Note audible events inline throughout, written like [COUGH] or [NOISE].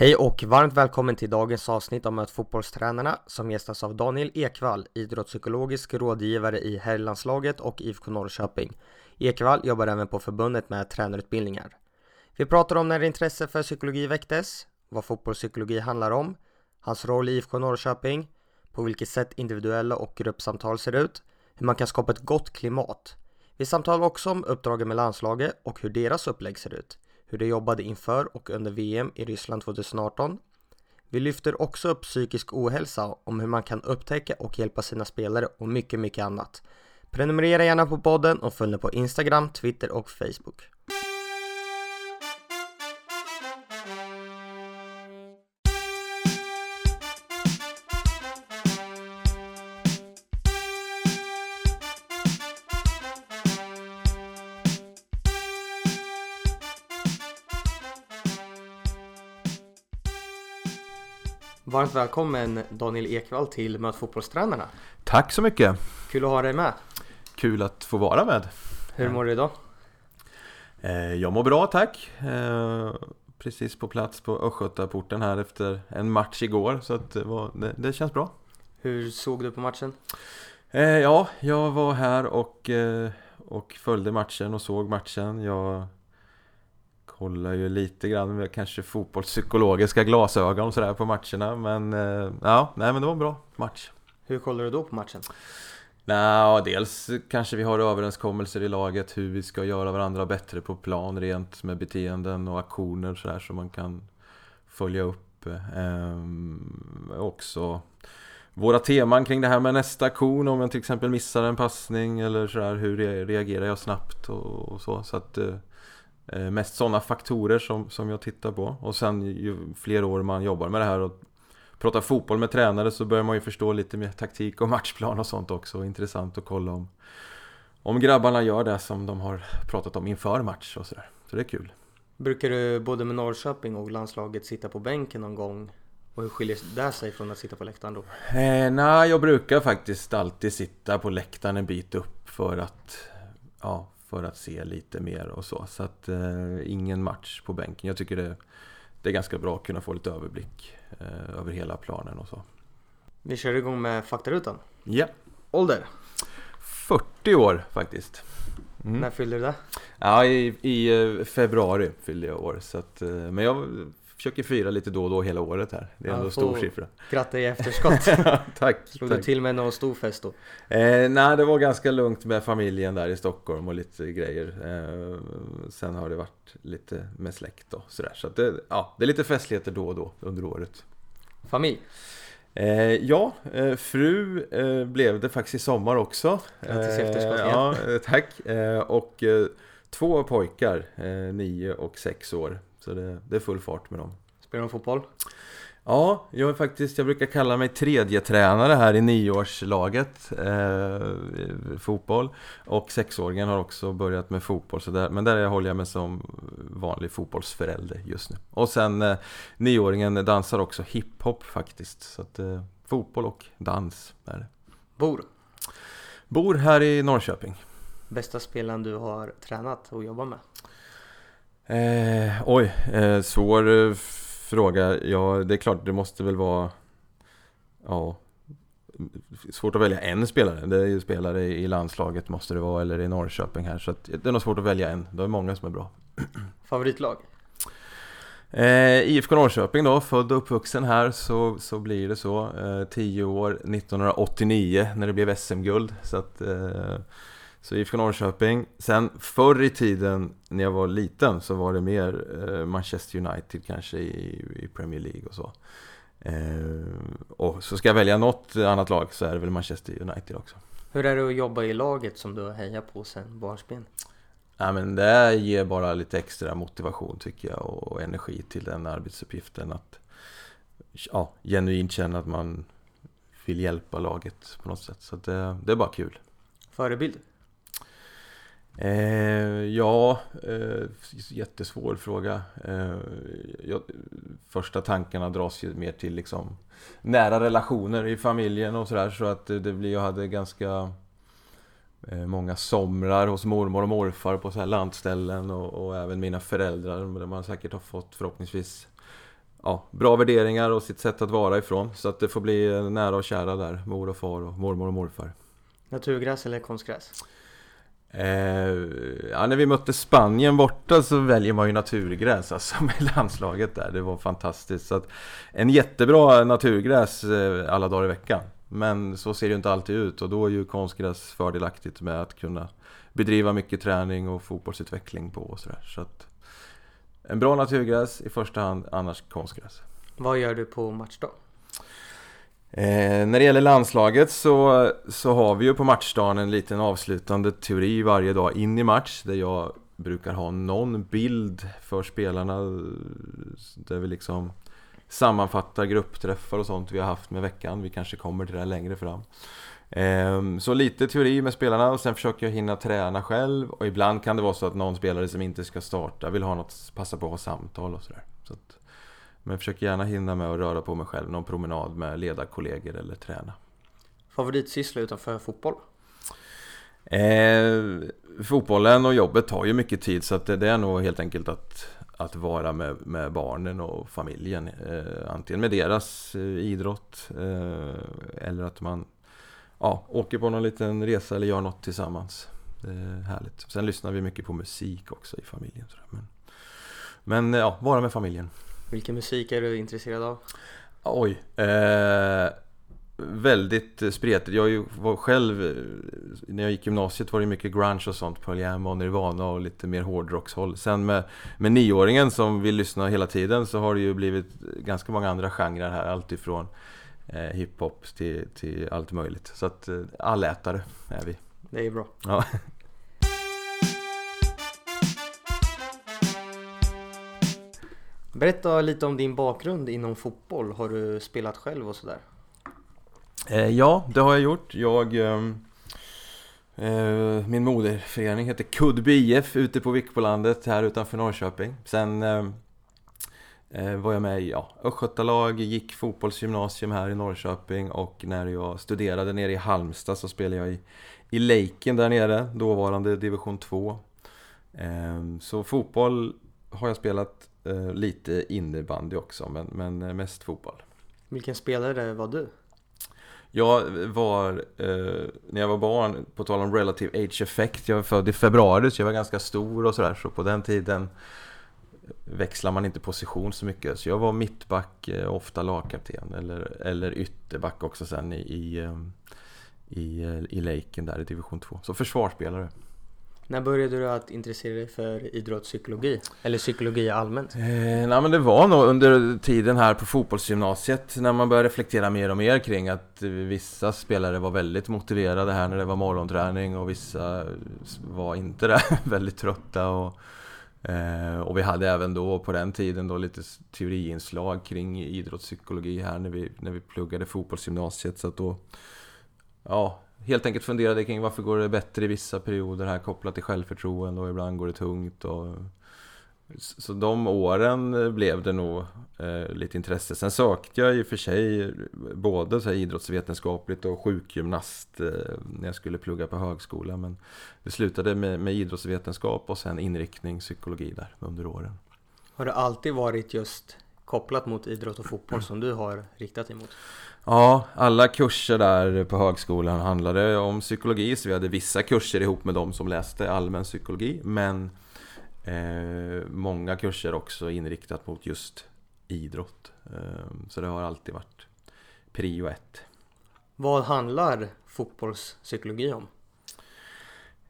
Hej och varmt välkommen till dagens avsnitt av Möt fotbollstränarna som gästas av Daniel Ekvall, idrottspsykologisk rådgivare i herrlandslaget och IFK Norrköping. Ekvall jobbar även på förbundet med tränarutbildningar. Vi pratar om när intresse för psykologi väcktes, vad fotbollspsykologi handlar om, hans roll i IFK Norrköping, på vilket sätt individuella och gruppsamtal ser ut, hur man kan skapa ett gott klimat. Vi samtalar också om uppdragen med landslaget och hur deras upplägg ser ut hur de jobbade inför och under VM i Ryssland 2018. Vi lyfter också upp psykisk ohälsa, om hur man kan upptäcka och hjälpa sina spelare och mycket, mycket annat. Prenumerera gärna på podden och följ på Instagram, Twitter och Facebook. Varmt välkommen Daniel Ekvall till Möt fotbollstränarna. Tack så mycket! Kul att ha dig med. Kul att få vara med. Hur mår du idag? Eh, jag mår bra tack. Eh, precis på plats på Östgötaporten här efter en match igår så att det, var, det, det känns bra. Hur såg du på matchen? Eh, ja, jag var här och, och följde matchen och såg matchen. Jag kollar ju lite grann med kanske fotbollspsykologiska glasögon sådär på matcherna men eh, ja, nej men det var en bra match. Hur kollar du då på matchen? Nej, dels kanske vi har överenskommelser i laget hur vi ska göra varandra bättre på plan rent med beteenden och aktioner sådär som man kan följa upp. Ehm, också våra teman kring det här med nästa aktion om jag till exempel missar en passning eller sådär hur reagerar jag snabbt och, och så. så att, Eh, mest sådana faktorer som, som jag tittar på. Och sen ju fler år man jobbar med det här och pratar fotboll med tränare så börjar man ju förstå lite mer taktik och [LAUGHS] matchplan och sånt också. Intressant att kolla om, om grabbarna gör det som de har pratat om inför match och sådär. Så det är kul. Brukar du både med Norrköping och landslaget sitta på bänken någon gång? Och hur skiljer det sig från att sitta på läktaren då? Eh, nej, jag brukar faktiskt alltid sitta på läktaren en bit upp för att ja, för att se lite mer och så. Så att eh, ingen match på bänken. Jag tycker det, det är ganska bra att kunna få lite överblick eh, över hela planen och så. Vi kör igång med faktarutan. Ja. Ålder? 40 år faktiskt. Mm. När fyllde du det? Ja, i, i eh, februari fyllde jag år. Så att, eh, men jag försöker fira lite då och då hela året här. Det är ändå en stor siffra. Gratta i [LAUGHS] efterskott. tack. Slog tack. du till med någon stor fest då? Eh, nej, det var ganska lugnt med familjen där i Stockholm och lite grejer. Eh, sen har det varit lite med släkt och sådär. Så att det, ja, det är lite festligheter då och då under året. Familj? Eh, ja, eh, fru eh, blev det faktiskt i sommar också. Grattis i efterskott eh, Ja, tack. och två pojkar, nio och sex år. Så det, det är full fart med dem. Spelar de fotboll? Ja, jag är faktiskt, jag brukar kalla mig tredje tränare här i nioårslaget eh, fotboll. Och sexåringen har också börjat med fotboll, så där, men där håller jag mig som vanlig fotbollsförälder just nu. Och sen eh, nioåringen dansar också hiphop faktiskt. Så att eh, fotboll och dans är det. Bor? Bor här i Norrköping. Bästa spelaren du har tränat och jobbat med? Eh, oj, eh, svår eh, fråga. Ja, det är klart, det måste väl vara... Ja, svårt att välja en spelare. Det är ju spelare i landslaget måste det vara, eller i Norrköping här. Så det är nog svårt att välja en. Det är många som är bra. [CLEARS THROAT] Favoritlag? Eh, IFK Norrköping då, född och uppvuxen här så, så blir det så. Eh, 10 år 1989 när det blev SM-guld. Så att eh, så IFK Norrköping. Sen förr i tiden när jag var liten så var det mer eh, Manchester United kanske i, i Premier League och så. Eh, och så ska jag välja något annat lag så är det väl Manchester United också. Hur är det att jobba i laget som du har hejat på sen barnsben? Ja, men det ger bara lite extra motivation tycker jag och energi till den arbetsuppgiften att ja, genuint känna att man vill hjälpa laget på något sätt. Så det, det är bara kul. Förebild? Eh, ja, eh, jättesvår fråga. Eh, jag, första tankarna dras ju mer till liksom nära relationer i familjen och sådär så att det blir, jag hade ganska eh, många somrar hos mormor och morfar på så här landställen och, och även mina föräldrar där man säkert har fått förhoppningsvis ja, bra värderingar och sitt sätt att vara ifrån. Så att det får bli eh, nära och kära där, mor och far och mormor och morfar. Naturgräs eller konstgräs? Eh, ja, när vi mötte Spanien borta så väljer man ju naturgräs alltså [LAUGHS] med landslaget där. Det var fantastiskt. Så att, en jättebra naturgräs eh, alla dagar i veckan. Men så ser det ju inte alltid ut och då är ju konstgräs fördelaktigt med att kunna bedriva mycket träning och fotbollsutveckling på och sådär. Så att en bra naturgräs i första hand, annars konstgräs. Vad gör du på matchdag? Eh, när det gäller landslaget så, så har vi ju på matchdagen en liten avslutande teori varje dag in i match där jag brukar ha någon bild för spelarna där vi liksom sammanfattar gruppträffar och sånt vi har haft med veckan. Vi kanske kommer till det längre fram. Eh, så lite teori med spelarna och sen försöker jag hinna träna själv och ibland kan det vara så att någon spelare som inte ska starta vill ha något, passa på att ha samtal och sådär. Så att, men försöker gärna hinna med att röra på mig själv, någon promenad med ledarkollegor eller träna. Favoritsyssla utanför fotboll? Eh, fotbollen och jobbet tar ju mycket tid så att det, är nog helt enkelt att, att vara med, med barnen och familjen. Eh, antingen med deras eh, idrott eh, eller att man ja, åker på någon liten resa eller gör något tillsammans. Det är härligt. Sen lyssnar vi mycket på musik också i familjen. Men, men ja, vara med familjen. Vilken musik är du intresserad av? Oj. Eh, väldigt spretigt. Jag var själv, när jag gick gymnasiet var det mycket grunge och sånt. Pearl Jam och Nirvana och lite mer hårdrockshåll. Sen med, med nioåringen som vill lyssna hela tiden så har det ju blivit ganska många andra genrer här. Allt ifrån eh, hiphop till, till allt möjligt. Så att eh, allätare är vi. Det är bra. Ja. Berätta lite om din bakgrund inom fotboll. Har du spelat själv och sådär? Eh, ja, det har jag gjort. Jag... Ehm, eh, min moderförening heter Kuddby IF ute på Vikbolandet här utanför Norrköping. Sen ehm, eh, var jag med i ja, Östgötalag, gick fotbollsgymnasium här i Norrköping och när jag studerade nere i Halmstad så spelade jag i, i Leiken där nere, dåvarande division 2. Eh, så fotboll har jag spelat lite innebandy också, men, men eh, mest fotboll. Vilken spelare var du? Jag var, eh, när jag var barn, på tal om relative age effect, jag var född i februari så jag var ganska stor och sådär så på den tiden växlar man inte position så mycket. Så jag var mittback, eh, ofta lagkapten eller, eller ytterback också sen i, i, eh, i, eh, i Laken där i division 2. Så försvarsspelare. När började du att intressera dig för idrottspsykologi? Eller psykologi allmänt? Eh, nej men det var nog under tiden här på fotbollsgymnasiet när man började reflektera mer och mer kring att vissa spelare var väldigt motiverade här när det var morgonträning och vissa var inte det, [LAUGHS] väldigt trötta och, eh, och vi hade även då på den tiden då lite teoriinslag kring idrottspsykologi här när vi, när vi pluggade fotbollsgymnasiet så att då Ja, helt enkelt funderade kring varför går det bättre i vissa perioder här kopplat till självförtroende och ibland går det tungt och så de åren blev det nog eh, lite intresse. Sen sökte jag i och för sig både så här idrottsvetenskapligt och sjukgymnast eh, när jag skulle plugga på högskola. Men det slutade med, med idrottsvetenskap och sen inriktning psykologi där under åren. Har det alltid varit just kopplat mot idrott och fotboll som du har riktat dig mot? Ja, alla kurser där på högskolan handlade om psykologi så vi hade vissa kurser ihop med de som läste allmän psykologi men eh, många kurser också inriktat mot just idrott. Eh, så det har alltid varit prio ett. Vad handlar fotbollspsykologi om?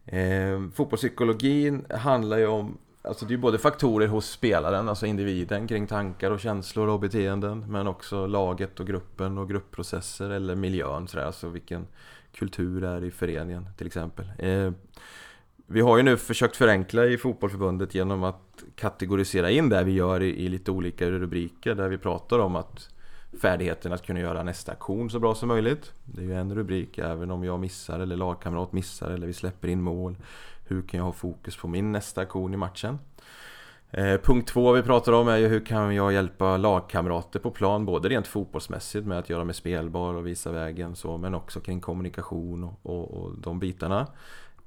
Eh, fotbollspsykologin handlar ju om Alltså det är både faktorer hos spelaren, alltså individen kring tankar och känslor och beteenden Men också laget och gruppen och gruppprocesser eller miljön sådär, alltså vilken kultur är i föreningen till exempel. Eh, Vi har ju nu försökt förenkla i fotbollförbundet genom att kategorisera in det vi gör i, i lite olika rubriker där vi pratar om att färdigheten att kunna göra nästa aktion så bra som möjligt. Det är ju en rubrik även om jag missar eller lagkamrat missar eller vi släpper in mål hur kan jag ha fokus på min nästa aktion i matchen? Eh, punkt två vi pratar om är ju hur kan jag hjälpa lagkamrater på plan både rent fotbollsmässigt med att göra mig spelbar och visa vägen så men också kring kommunikation och, och, och de bitarna.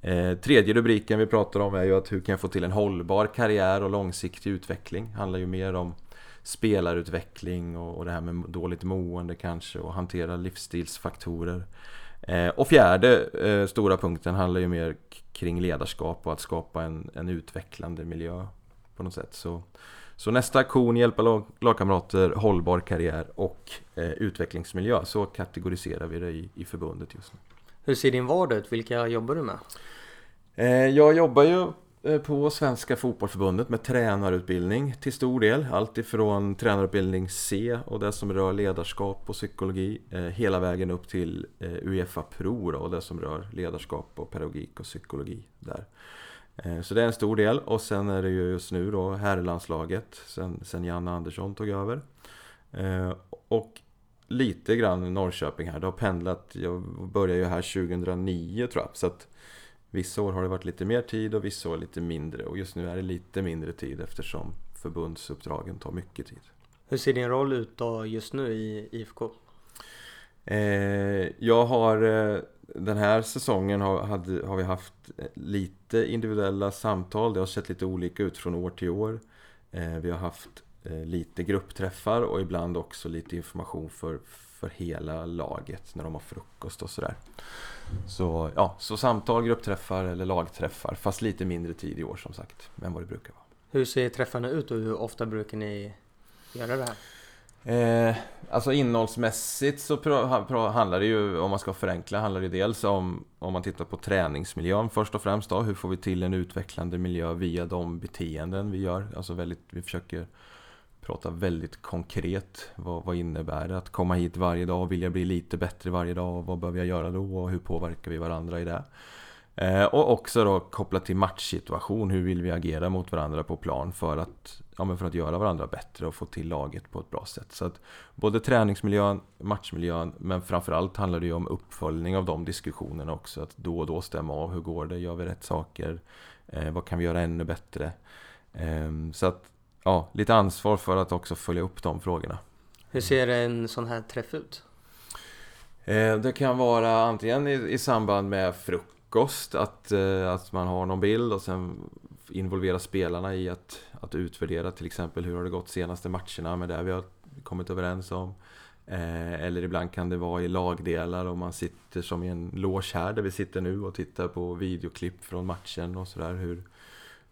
Eh, tredje rubriken vi pratar om är ju att hur kan jag få till en hållbar karriär och långsiktig utveckling? Handlar ju mer om spelarutveckling och, och det här med dåligt mående kanske och hantera livsstilsfaktorer. Eh, och fjärde eh, stora punkten handlar ju mer kring ledarskap och att skapa en, en utvecklande miljö på något sätt. Så, så nästa aktion, hjälpa lag, lagkamrater, hållbar karriär och eh, utvecklingsmiljö. Så kategoriserar vi det i, i förbundet just nu. Hur ser din vardag ut? Vilka jobbar du med? Eh, jag jobbar ju Eh, på Svenska Fotbollförbundet med tränarutbildning till stor del. Allt ifrån tränarutbildning C och det som rör ledarskap och psykologi eh, hela vägen upp till eh, Uefa Pro och det som rör ledarskap och pedagogik och psykologi där. Eh, så det är en stor del och sen är det ju just nu då herrlandslaget sen, sen Janne Andersson tog över. Och lite grann Norrköping här. Det har pendlat, jag började ju här 2009 tror jag. Så att vissa år har det varit lite mer tid och vissa år lite mindre. Och just nu är det lite mindre tid eftersom förbundsuppdragen tar mycket tid. Hur ser din roll ut då just nu i IFK? Eh, jag har eh, den här säsongen har, hade, har vi haft lite individuella samtal. Det har sett lite olika ut från år till år. Eh, vi har haft lite gruppträffar och ibland också lite information för, för hela laget när de har frukost och sådär. Så, ja, så samtal, gruppträffar eller lagträffar fast lite mindre tid i år som sagt än vad det brukar vara. Hur ser träffarna ut och hur ofta brukar ni göra det här? Eh, alltså innehållsmässigt så handlar det ju, om man ska förenkla, handlar det dels om om man tittar på träningsmiljön först och främst då, hur får vi till en utvecklande miljö via de beteenden vi gör? Alltså väldigt, vi försöker prata väldigt konkret. Vad, vad innebär det att komma hit varje dag Vill jag bli lite bättre varje dag? Vad behöver jag göra då och hur påverkar vi varandra i det? Eh, och också då kopplat till matchsituation. Hur vill vi agera mot varandra på plan för att, ja, men för att göra varandra bättre och få till laget på ett bra sätt. Så att både träningsmiljön, matchmiljön, men framförallt handlar det ju om uppföljning av de diskussionerna också. Att då och då stämma av. Hur går det? Gör vi rätt saker? Eh, vad kan vi göra ännu bättre? Eh, så att ja, lite ansvar för att också följa upp de frågorna. Hur ser en sån här träff ut? Eh, det kan vara antingen i, i samband med frukost, att, eh, att man har någon bild och sen involvera spelarna i att, att utvärdera till exempel hur har det gått senaste matcherna med det vi har kommit överens om. Eh, eller ibland kan det vara i lagdelar och man sitter som i en loge här där vi sitter nu och tittar på videoklipp från matchen och sådär. Hur,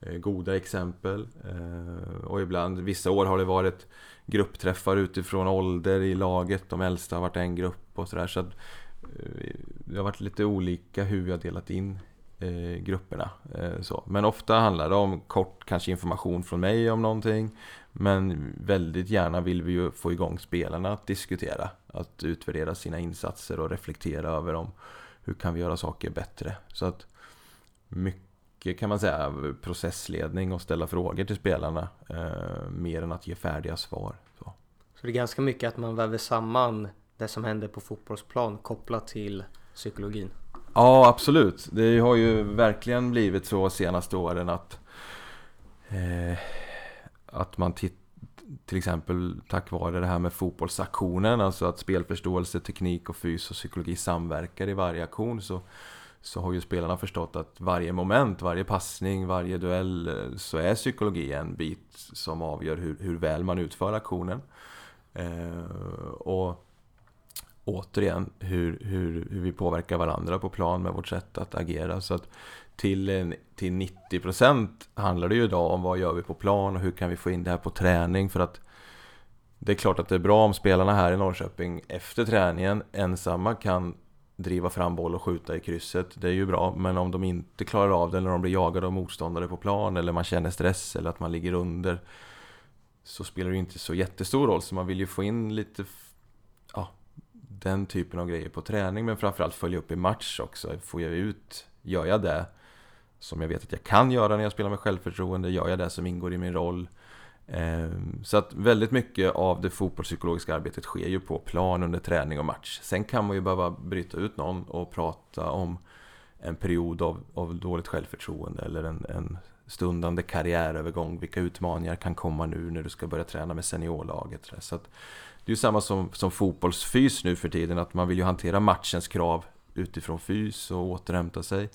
Eh, goda exempel. Eh, och ibland, vissa år har det varit gruppträffar utifrån ålder i laget. De äldsta har varit en grupp och sådär. Så, eh, det har varit lite olika hur vi har delat in grupperna. Så. Men ofta handlar det om kort kanske information från mig om någonting. Men väldigt gärna vill vi ju få igång spelarna att diskutera. Att utvärdera sina insatser och reflektera över dem. Hur kan vi göra saker bättre? Så att mycket mycket kan man säga processledning och ställa frågor till spelarna eh, mer än att ge färdiga svar. Så. så det är ganska mycket att man väver samman det som händer på fotbollsplan kopplat till psykologin? Ja absolut, det har ju verkligen blivit så senaste åren att eh, att man tittar till exempel tack vare det här med fotbollsaktionen, alltså att spelförståelse, teknik och fys och psykologi samverkar i varje aktion så så har ju spelarna förstått att varje moment, varje passning, varje duell eh, så är psykologi en bit som avgör hur, hur väl man utför aktionen. Eh, och återigen hur, hur, hur vi påverkar varandra på plan med vårt sätt att agera. Så att till, till 90% handlar det ju idag om vad gör vi på plan och hur kan vi få in det här på träning för att det är klart att det är bra om spelarna här i Norrköping efter träningen ensamma kan driva fram boll och skjuta i krysset. Det är ju bra, men om de inte klarar av det när de blir jagade av motståndare på plan eller man känner stress eller att man ligger under så spelar det ju inte så jättestor roll. Så man vill ju få in lite ja, den typen av grejer på träning men framförallt följa upp i match också. Får jag ut, gör jag det som jag vet att jag kan göra när jag spelar med självförtroende? Gör jag det som ingår i min roll? Ehm, så att väldigt mycket av det fotbollspsykologiska arbetet sker ju på plan under träning och match. Sen kan man ju behöva bryta ut någon och prata om en period av, av dåligt självförtroende eller en, en stundande karriärövergång. Vilka utmaningar kan komma nu när du ska börja träna med seniorlaget. Så att det är ju samma som, som fotbollsfys nu för tiden, att man vill ju hantera matchens krav utifrån fys och återhämta sig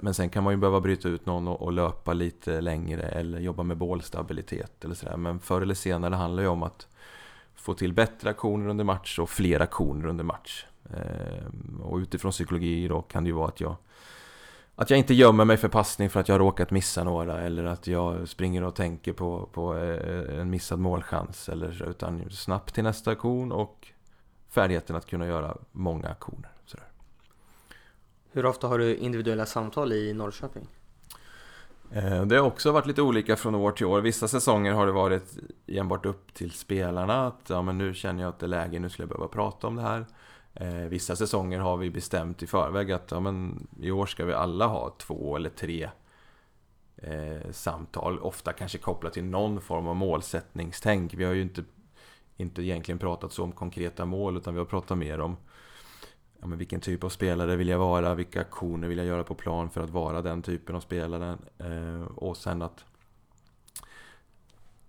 men sen kan man ju behöva bryta ut någon och, och löpa lite längre eller jobba med bålstabilitet eller sådär. Men förr eller senare handlar det ju om att få till bättre aktioner under match och fler aktioner under match. Eh, och utifrån psykologi då kan det ju vara att jag att jag inte gömmer mig för passning för att jag har råkat missa några eller att jag springer och tänker på, på eh, en missad målchans eller utan snabbt till nästa aktion och färdigheten att kunna göra många aktioner. Hur ofta har du individuella samtal i Norrköping? Eh, det har också varit lite olika från år till år. Vissa säsonger har det varit enbart upp till spelarna att ja, men nu känner jag att det är läge, nu skulle jag behöva prata om det här. Eh, vissa säsonger har vi bestämt i förväg att ja, men i år ska vi alla ha två eller tre eh, samtal. Ofta kanske kopplat till någon form av målsättningstänk. Vi har ju inte, inte egentligen pratat så om konkreta mål utan vi har pratat mer om ja, men vilken typ av spelare vill jag vara, vilka aktioner vill jag göra på plan för att vara den typen av spelare. Eh, och sen att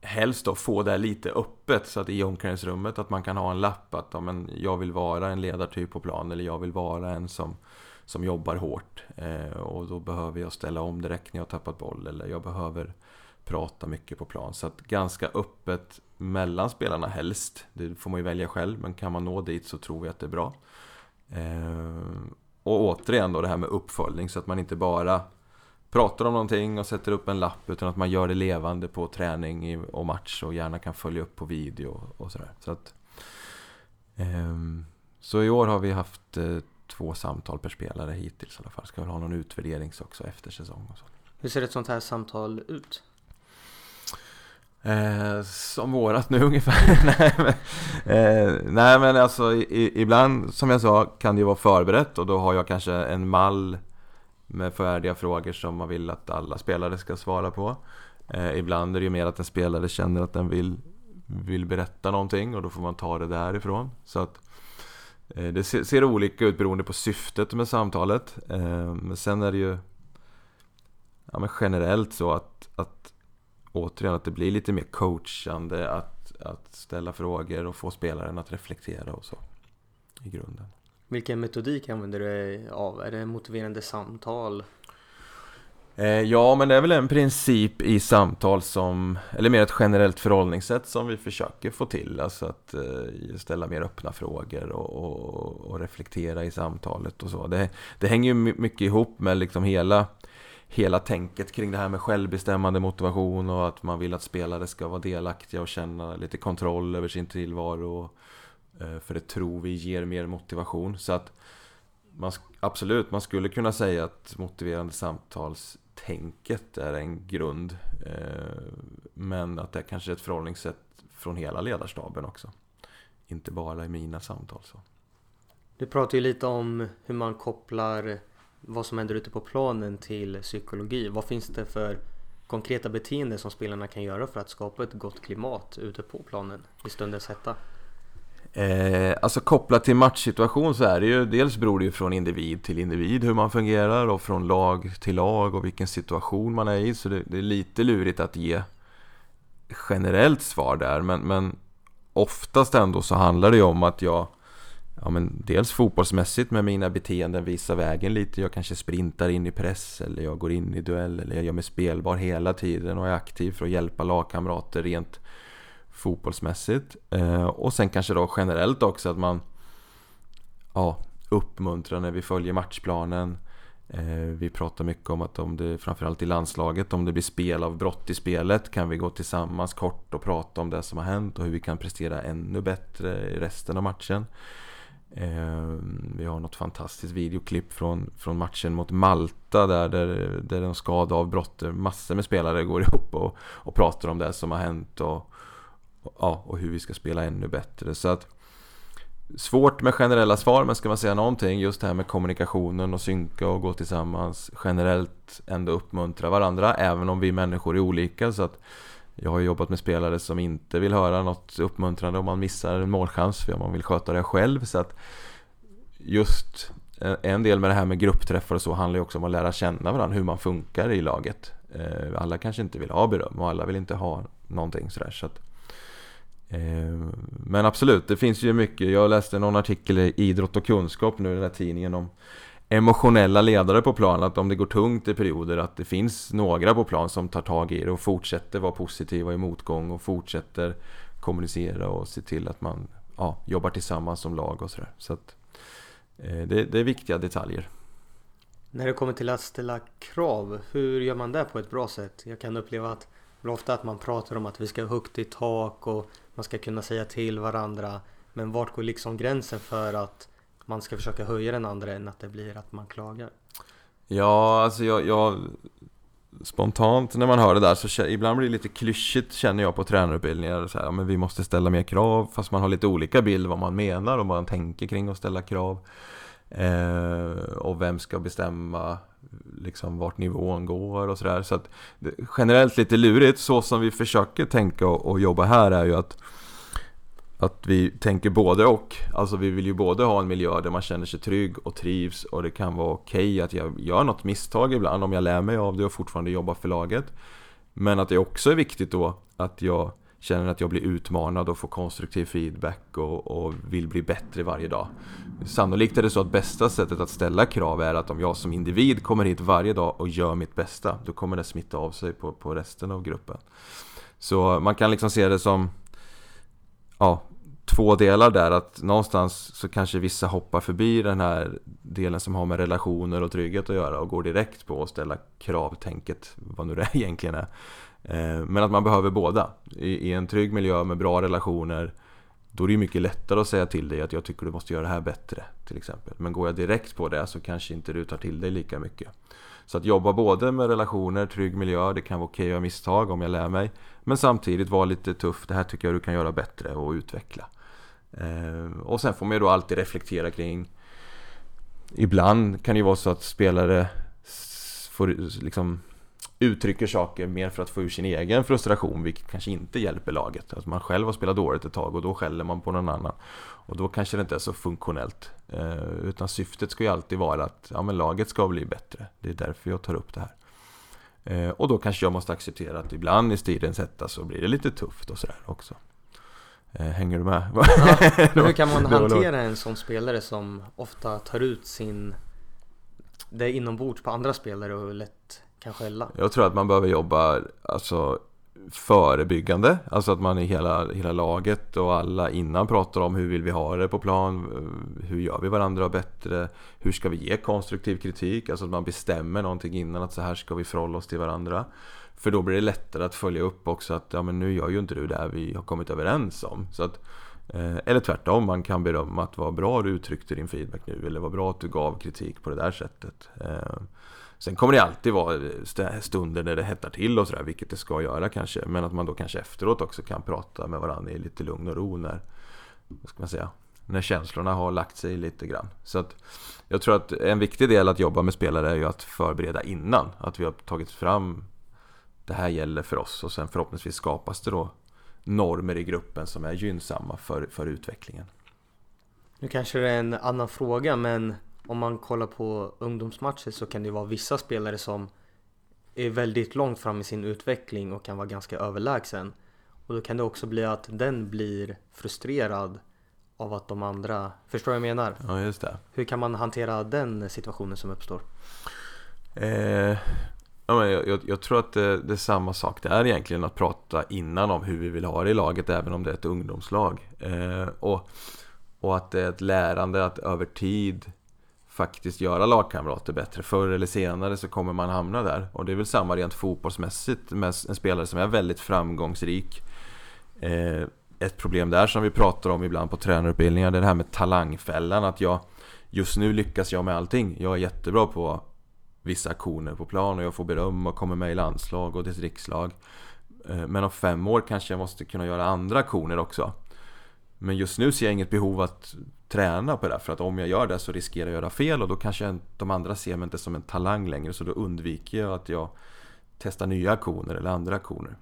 helst då få det lite öppet så att i omklädningsrummet att man kan ha en lapp att ja, men jag vill vara en ledartyp på plan eller jag vill vara en som, som jobbar hårt. Eh, och då behöver jag ställa om direkt när jag har tappat boll eller jag behöver prata mycket på plan. Så att ganska öppet mellan spelarna helst. Det får man ju välja själv men kan man nå dit så tror jag att det är bra. Eh, och återigen då det här med uppföljning så att man inte bara pratar om någonting och sätter upp en lapp utan att man gör det levande på träning och match och gärna kan följa upp på video och sådär. Så, att, ehm, så i år har vi haft eh, två samtal per spelare hittills i alla fall. Ska väl ha någon utvärdering också efter säsong och så. Hur ser ett sånt här samtal ut? Eh, som vårat nu [LAUGHS] ungefär. nej, men, eh, nej men alltså i, ibland som jag sa kan det ju vara förberett och då har jag kanske en mall med färdiga frågor som man vill att alla spelare ska svara på. Eh, ibland är det ju mer att en spelare känner att den vill, vill berätta någonting och då får man ta det därifrån. Så att eh, det ser, ser, olika ut beroende på syftet med samtalet. Eh, men sen är det ju ja, men generellt så att, att återigen att det blir lite mer coachande att, att ställa frågor och få spelaren att reflektera och så i grunden. Vilken metodik använder du av? Är det motiverande samtal? Eh, ja, men det är väl en princip i samtal som, eller mer ett generellt förhållningssätt som vi försöker få till. Alltså att eh, ställa mer öppna frågor och, och, och, reflektera i samtalet och så. Det, det hänger ju mycket ihop med liksom hela, hela tänket kring det här med självbestämmande motivation och att man vill att spelare ska vara delaktiga och känna lite kontroll över sin tillvaro. Eh, för det tror vi ger mer motivation. Så att man, absolut, man skulle kunna säga att motiverande samtalstänket är en grund. Eh, men att det kanske är ett förhållningssätt från hela ledarstaben också. Inte bara i mina samtal. Så. Du pratar ju lite om hur man kopplar vad som händer ute på planen till psykologi. Vad finns det för konkreta beteenden som spelarna kan göra för att skapa ett gott klimat ute på planen i stundens hetta? Eh, alltså kopplat till matchsituation så är det ju Dels beror det ju från individ till individ hur man fungerar och från lag till lag och vilken situation man är i Så det, det är lite lurigt att ge generellt svar där men, men oftast ändå så handlar det ju om att jag ja, men dels fotbollsmässigt med mina beteenden visar vägen lite. Jag kanske sprintar in i press eller jag går in i duell eller jag gör mig spelbar hela tiden och är aktiv för att hjälpa lagkamrater rent fotbollsmässigt. Eh, och sen kanske då generellt också att man ja, uppmuntrar när vi följer matchplanen. Eh, vi pratar mycket om att om det, framförallt i landslaget, om det blir spel av brott i spelet kan vi gå tillsammans kort och prata om det som har hänt och hur vi kan prestera ännu bättre i resten av matchen. Ehm, vi har något fantastiskt videoklipp från, från matchen mot Malta där, där, där de skadavbrott, massor med spelare går ihop och, och pratar om det som har hänt och, ja, och hur vi ska spela ännu bättre. Så att Svårt med generella svar, men ska man säga någonting just det här med kommunikationen och synka och gå tillsammans generellt ändå uppmuntra varandra, även om vi människor är olika. Så att jag har jobbat med spelare som inte vill höra något uppmuntrande om man missar en målchans för man vill sköta det själv. Så att just eh, en del med det här med gruppträffar och så handlar ju också om att lära känna varandra, hur man funkar i laget. Eh, alla kanske inte vill ha beröm och alla vill inte ha någonting sådär. Så att Eh, men absolut, det finns ju mycket. Jag läste någon artikel i Idrott och kunskap nu i den här tidningen om emotionella ledare på plan, att om det går tungt i perioder att det finns några på plan som tar tag i det och fortsätter vara positiva i motgång och fortsätter kommunicera och se till att man ja, jobbar tillsammans som lag och sådär. Så att eh, det, det är viktiga detaljer. När det kommer till att ställa krav, hur gör man det på ett bra sätt? Jag kan uppleva att ofta att man pratar om att vi ska ha högt i tak och man ska kunna säga till varandra. Men vart går liksom gränsen för att man ska försöka höja den andra än att det blir att man klagar? Ja, alltså jag, jag Spontant när man hör det där så ibland blir det lite klyschigt känner jag på tränarutbildningar så här, ja, men vi måste ställa mer krav fast man har lite olika bild vad man menar och vad man tänker kring att ställa krav eh, och vem ska bestämma liksom vart nivån går och sådär så att generellt lite lurigt så som vi försöker tänka och, och jobba här är ju att att vi tänker både och. Alltså vi vill ju både ha en miljö där man känner sig trygg och trivs och det kan vara okej okay att jag gör något misstag ibland om jag lär mig av det och fortfarande jobbar för laget. Men att det också är viktigt då att jag känner att jag blir utmanad och får konstruktiv feedback och, och, vill bli bättre varje dag. Sannolikt är det så att bästa sättet att ställa krav är att om jag som individ kommer hit varje dag och gör mitt bästa, då kommer det smitta av sig på, på resten av gruppen. Så man kan liksom se det som ja, två delar där att någonstans så kanske vissa hoppar förbi den här delen som har med relationer och trygghet att göra och går direkt på att ställa kravtänket, vad nu det [LAUGHS] egentligen är. Eh, men att man behöver båda. I en trygg miljö med bra relationer då är det mycket lättare att säga till dig att jag tycker du måste göra det här bättre till exempel. Men går jag direkt på det så kanske inte du tar till dig lika mycket. Så att jobba både med relationer, trygg miljö, det kan vara okej att göra misstag om jag lär mig. Men samtidigt vara lite tuff, det här tycker jag du kan göra bättre och utveckla. Eh, och sen får man ju då alltid reflektera kring Ibland kan det ju vara så att spelare får liksom uttrycker saker mer för att få ur sin egen frustration vilket kanske inte hjälper laget. Alltså man själv har spelat dåligt ett tag och då skäller man på någon annan. Och då kanske det inte är så funktionellt. Eh, utan syftet ska ju alltid vara att ja, men laget ska bli bättre. Det är därför jag tar upp det här. Eh, och då kanske jag måste acceptera att ibland i stridens hetta så blir det lite tufft och sådär också. Eh, hänger du med? Ja, [LAUGHS] hur kan man hantera en sån spelare som ofta tar ut sin det inombords på andra spelare och lätt kan skälla? Jag tror att man behöver jobba alltså, förebyggande. Alltså att man i hela, hela laget och alla innan pratar om hur vill vi ha det på plan? Hur gör vi varandra bättre? Hur ska vi ge konstruktiv kritik? Alltså att man bestämmer någonting innan att så här ska vi förhålla oss till varandra. För då blir det lättare att följa upp också att ja men nu gör ju inte du det vi har kommit överens om. Så att, eh, eller tvärtom, man kan berömma att vad bra du uttryckte din feedback nu eller vad bra att du gav kritik på det där sättet. Eh, sen kommer det alltid vara stunder där det hettar till och sådär, vilket det ska göra kanske. Men att man då kanske efteråt också kan prata med varandra i lite lugn och ro när, vad ska man säga, när känslorna har lagt sig lite grann. Så att jag tror att en viktig del att jobba med spelare är ju att förbereda innan. Att vi har tagit fram det här gäller för oss och sen förhoppningsvis skapas det då normer i gruppen som är gynnsamma för, för utvecklingen. Nu kanske det är en annan fråga men om man kollar på ungdomsmatcher så kan det vara vissa spelare som är väldigt långt fram i sin utveckling och kan vara ganska överlägsen. Och då kan det också bli att den blir frustrerad av att de andra, förstår vad jag menar? Ja, just det. Hur kan man hantera den situationen som uppstår? Eh, Ja, men jag, jag, jag, tror att det, det, är samma sak där egentligen att prata innan om hur vi vill ha det i laget även om det är ett ungdomslag. Eh, och, och att det är ett lärande att över tid faktiskt göra lagkamrater bättre. Förr eller senare så kommer man hamna där. Och det är väl samma rent fotbollsmässigt med en spelare som är väldigt framgångsrik. Eh, ett problem där som vi pratar om ibland på tränarutbildningar det är det här med talangfällan. Att jag just nu lyckas jag med allting. Jag är jättebra på vissa aktioner på plan och jag får beröm och kommer med i landslag och distriktslag. rikslag. Eh, men om fem år kanske jag måste kunna göra andra aktioner också. Men just nu ser jag inget behov att träna på det för att om jag gör det så riskerar jag att göra fel och då kanske de andra ser mig inte som en talang längre så då undviker jag att jag testar nya aktioner eller andra aktioner.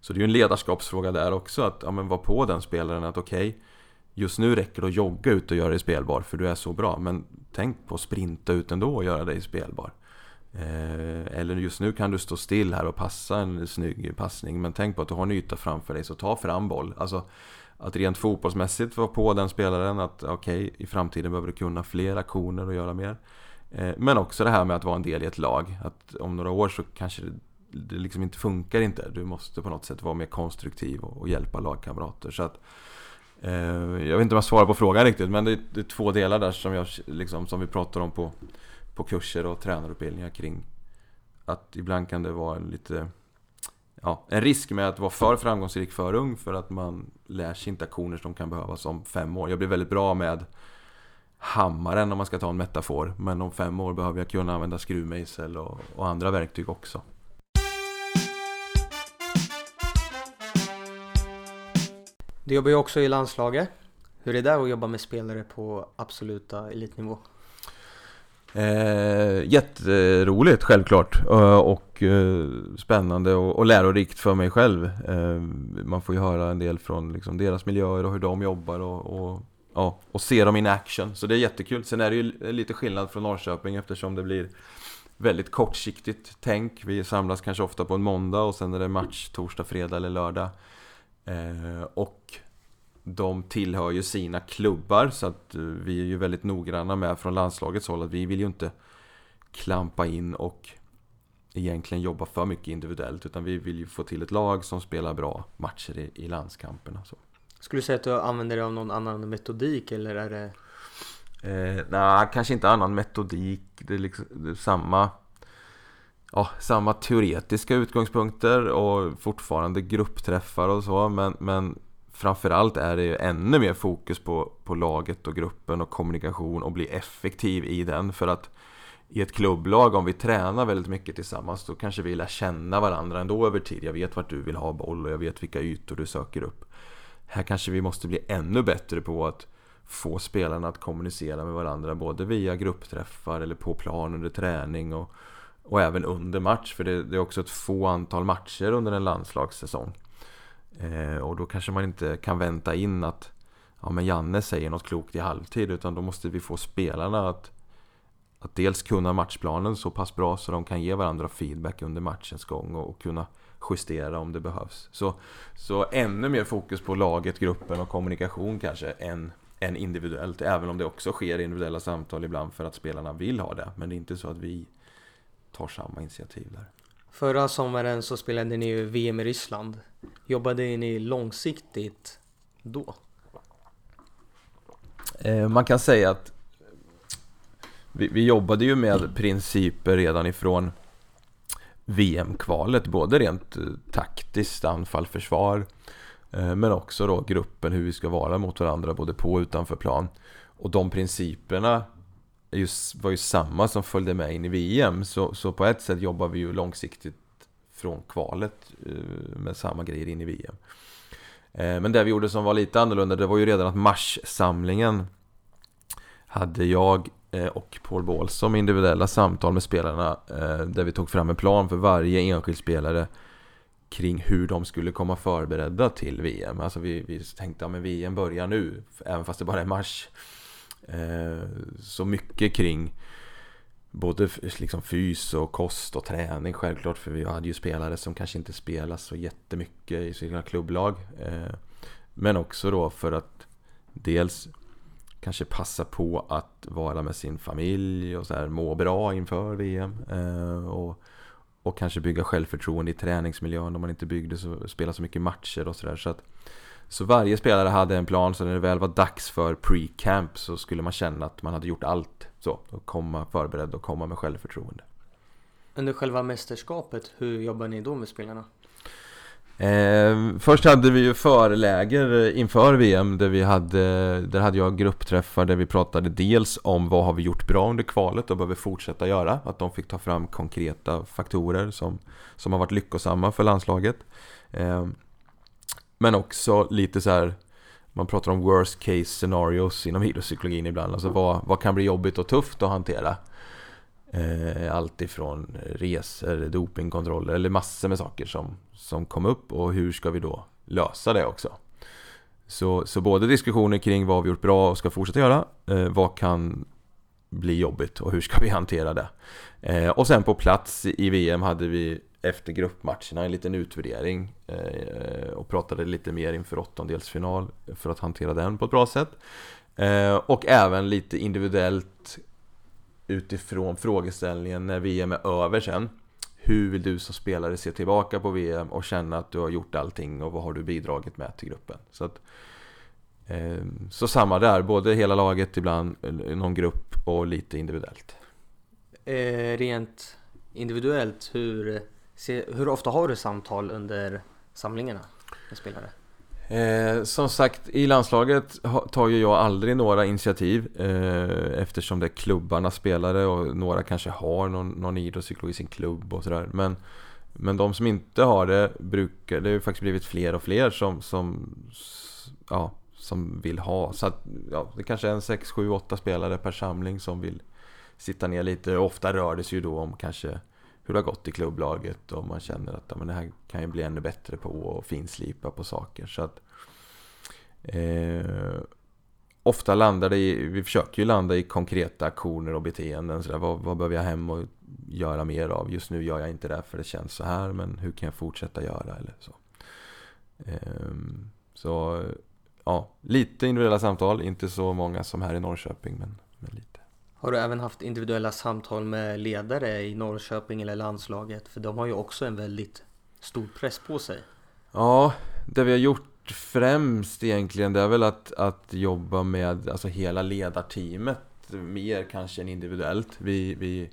Så det är ju en ledarskapsfråga där också att ja, men vara på den spelaren att okej okay, Just nu räcker det att jogga ut och göra dig spelbar för du är så bra. Men tänk på att sprinta ut ändå och göra dig spelbar. Eh, eller just nu kan du stå still här och passa en snygg passning. Men tänk på att du har en yta framför dig så ta fram boll. Alltså, att rent fotbollsmässigt vara på den spelaren att okej, okay, i framtiden behöver du kunna fler aktioner och göra mer. Eh, men också det här med att vara en del i ett lag. Att om några år så kanske det, det liksom inte funkar inte. Du måste på något sätt vara mer konstruktiv och, och hjälpa lagkamrater. Så att, eh, Eh, jag vet inte om jag svarar på frågan riktigt men det är, det är två delar där som, jag, liksom, som vi pratar om på, på kurser och tränarutbildningar kring att ibland kan det vara en lite ja, en risk med att vara för framgångsrik för ung för att man lär sig inte aktioner som kan behövas om fem år. Jag blir väldigt bra med hammaren om man ska ta en metafor. Men om fem år behöver jag kunna använda skruvmejsel och, och andra verktyg också. Du jobbar ju också i landslaget. Hur är det att jobba med spelare på absoluta elitnivå? Eh, jätteroligt självklart eh, och eh, spännande och, och lärorikt för mig själv. Eh, man får ju höra en del från liksom, deras miljöer och hur de jobbar och, och, ja, och se dem in action. Så det är jättekul. Sen är det ju lite skillnad från Norrköping eftersom det blir väldigt kortsiktigt tänk. Vi samlas kanske ofta på en måndag och sen är det match torsdag, fredag eller lördag. Eh, och de tillhör ju sina klubbar så att eh, vi är ju väldigt noggranna med från landslagets håll att vi vill ju inte klampa in och egentligen jobba för mycket individuellt utan vi vill ju få till ett lag som spelar bra matcher i, i landskamperna. Så. Skulle du säga att du använder dig av någon annan metodik eller är det? Eh, Nej, kanske inte annan metodik. Det är, liksom, det är samma ja, samma teoretiska utgångspunkter och fortfarande gruppträffar och så men, men framförallt är det ju ännu mer fokus på, på laget och gruppen och kommunikation och bli effektiv i den för att i ett klubblag, om vi tränar väldigt mycket tillsammans då kanske vi lär känna varandra ändå över tid. Jag vet vart du vill ha boll och jag vet vilka ytor du söker upp. Här kanske vi måste bli ännu bättre på att få spelarna att kommunicera med varandra både via gruppträffar eller på plan under träning och, och även under match för det, det är också ett få antal matcher under en landslagssäsong. Eh, och då kanske man inte kan vänta in att ja, men Janne säger något klokt i halvtid utan då måste vi få spelarna att, att dels kunna matchplanen så pass bra så de kan ge varandra feedback under matchens gång och, och kunna justera om det behövs. Så, så ännu mer fokus på laget, gruppen och kommunikation kanske än, än individuellt. Även om det också sker individuella samtal ibland för att spelarna vill ha det. Men det är inte så att vi tar samma initiativ där. Förra sommaren så spelade ni ju VM i Ryssland. Jobbade ni långsiktigt då? Eh, man kan säga att vi, vi, jobbade ju med principer redan ifrån VM-kvalet, både rent eh, taktiskt, anfall, försvar eh, men också då gruppen, hur vi ska vara mot varandra både på och utanför plan. Och de principerna just, var ju samma som följde med in i VM. Så, så på ett sätt jobbar vi ju långsiktigt från kvalet eh, med samma grejer in i VM. Eh, men det vi gjorde som var lite annorlunda, det var ju redan att marssamlingen hade jag eh, och Paul Ball som individuella samtal med spelarna där vi tog fram en plan för varje enskild spelare kring hur de skulle komma förberedda till VM. Alltså vi, vi tänkte att ja, VM börjar nu, även fast det bara är mars. Så mycket kring både liksom fys och kost och träning självklart för vi hade ju spelare som kanske inte spelar så jättemycket i sina klubblag. Eh, men också då för att dels kanske passa på att vara med sin familj och så här, må bra inför VM. Eh, och, och kanske bygga självförtroende i träningsmiljön om man inte byggde så, spela så mycket matcher och sådär. Så att så varje spelare hade en plan så när det väl var dags för pre-camp så skulle man känna att man hade gjort allt så och komma förberedd och komma med självförtroende. Under själva mästerskapet, hur jobbar ni då med spelarna? Eh, först hade vi ju förläger inför VM där vi hade Där hade jag gruppträffar där vi pratade dels om vad har vi gjort bra under kvalet och behöver fortsätta göra Att de fick ta fram konkreta faktorer som, som har varit lyckosamma för landslaget eh, men också lite så här man pratar om worst case scenarios inom idrottspsykologin ibland. Alltså vad, vad kan bli jobbigt och tufft att hantera? Eh, allt ifrån resor, dopingkontroller eller massor med saker som, som kom upp och hur ska vi då lösa det också? Så, så både diskussioner kring vad vi gjort bra och ska fortsätta göra. Eh, vad kan bli jobbigt och hur ska vi hantera det? Eh, och sen på plats i VM hade vi efter gruppmatcherna en liten utvärdering eh, och pratade lite mer inför åttondelsfinal för att hantera den på ett bra sätt. Eh, och även lite individuellt utifrån frågeställningen när VM är över sen. Hur vill du som spelare se tillbaka på VM och känna att du har gjort allting och vad har du bidragit med till gruppen? Så, att, eh, så samma där, både hela laget ibland, någon grupp och lite individuellt. Eh, rent individuellt, hur, hur ofta har du samtal under samlingarna med spelare? Eh, som sagt, i landslaget tar ju jag aldrig några initiativ eh, eftersom det är klubbarna spelare och några kanske har någon, någon idrottspsykolog i sin klubb och sådär. Men, men de som inte har det brukar, det har ju faktiskt blivit fler och fler som, som, ja, som vill ha. Så att, ja, det kanske är en 6, 7, 8 spelare per samling som vill sitta ner lite. Ofta rör det sig ju då om kanske hur det har gått i klubblaget och man känner att ja, men det här kan jag bli ännu bättre på och finslipa på saker. Så att, eh, ofta landar det i, vi försöker ju landa i konkreta aktioner och beteenden. Så där, vad, vad behöver jag hem och göra mer av? Just nu gör jag inte det för det känns så här, men hur kan jag fortsätta göra? Eller så. Eh, så ja, lite individuella samtal, inte så många som här i Norrköping, men, men lite. Har du även haft individuella samtal med ledare i Norrköping eller landslaget? För de har ju också en väldigt stor press på sig. Ja, det vi har gjort främst egentligen det är väl att, att jobba med alltså hela ledarteamet mer kanske än individuellt. Vi, vi,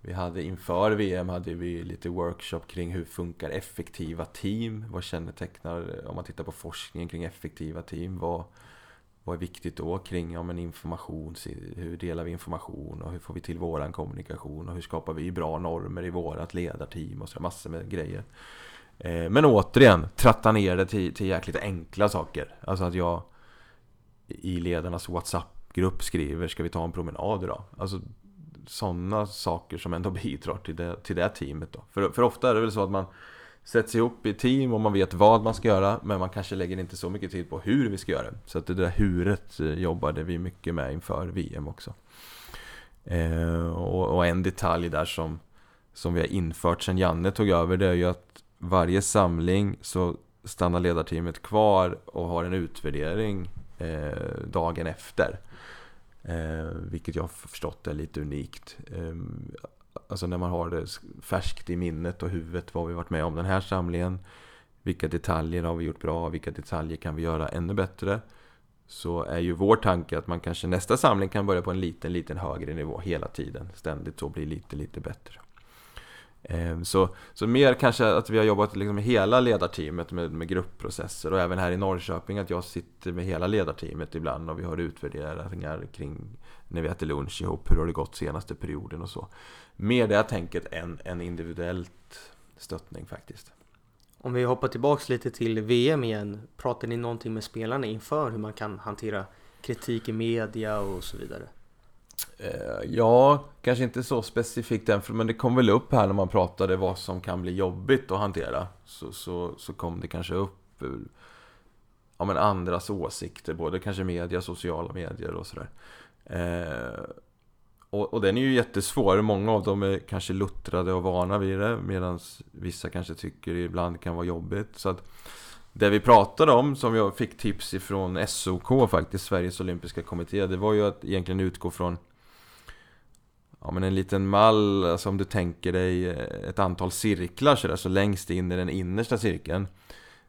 vi hade inför VM hade vi lite workshop kring hur funkar effektiva team? Vad kännetecknar, om man tittar på forskningen kring effektiva team, vad, vad är viktigt då kring ja, men information, hur delar vi information och hur får vi till våran kommunikation och hur skapar vi bra normer i vårat ledarteam och så massor med grejer. Eh, men återigen, tratta ner det till, till jäkligt enkla saker. Alltså att jag i ledarnas WhatsApp-grupp skriver Ska vi ta en promenad idag? Alltså sådana saker som ändå [LAUGHS] bidrar till det, till det teamet då. För, för ofta är det väl så att man sätts ihop i team och man vet vad man ska göra men man kanske lägger inte så mycket tid på hur vi ska göra det. Så att det där huret eh, jobbade vi mycket med inför VM också. Eh, och, och, en detalj där som, som vi har infört sen Janne tog över det är ju att varje samling så stannar ledarteamet kvar och har en utvärdering eh, dagen efter. Eh, vilket jag har förstått är lite unikt. Ehm, Alltså när man har det färskt i minnet och huvudet vad vi varit med om den här samlingen. Vilka detaljer har vi gjort bra? Vilka detaljer kan vi göra ännu bättre? Så är ju vår tanke att man kanske nästa samling kan börja på en liten, liten högre nivå hela tiden. Ständigt så blir lite, lite bättre. Ehm, så, så mer kanske att vi har jobbat liksom med hela ledarteamet med, med gruppprocesser och även här i Norrköping att jag sitter med hela ledarteamet ibland och vi har utvärderingar kring när vi äter lunch ihop, hur har det gått senaste perioden och så. Mer det tänket än, än individuellt stöttning faktiskt. Om vi hoppar tillbaks lite till VM igen, pratar ni någonting med spelarna inför hur man kan hantera kritik i media och så vidare? Eh, ja, kanske inte så specifikt än, men det kom väl upp här när man pratade vad som kan bli jobbigt att hantera. Så, så, så kom det kanske upp eh, ja, men andras åsikter, både kanske media, sociala medier och sådär. Eh, och, och den är ju jättesvår, många av dem är kanske luttrade och vana vid det medan vissa kanske tycker det ibland kan vara jobbigt. Så att det vi pratade om, som jag fick tips ifrån SOK faktiskt, Sveriges Olympiska Kommitté, det var ju att egentligen utgå från ja, men en liten mall, alltså om du tänker dig eh, ett antal cirklar sådär, så längst in i den innersta cirkeln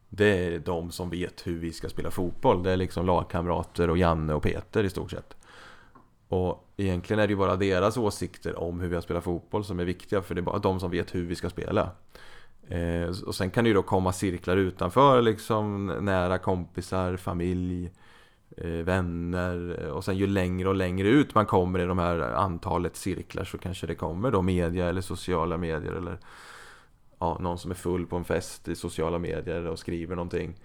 Det är de som vet hur vi ska spela fotboll, det är liksom lagkamrater och Janne och Peter i stort sett och egentligen är det ju bara deras åsikter om hur vi har spelat fotboll som är viktiga för det är bara de som vet hur vi ska spela. Eh, och sen kan det ju då komma cirklar utanför liksom nära kompisar, familj, eh, Eh, vänner eh, och sen ju längre och längre ut man kommer i de här antalet cirklar så kanske det kommer då media eller sociala medier eller ja, någon som är full på en fest i sociala medier och skriver någonting.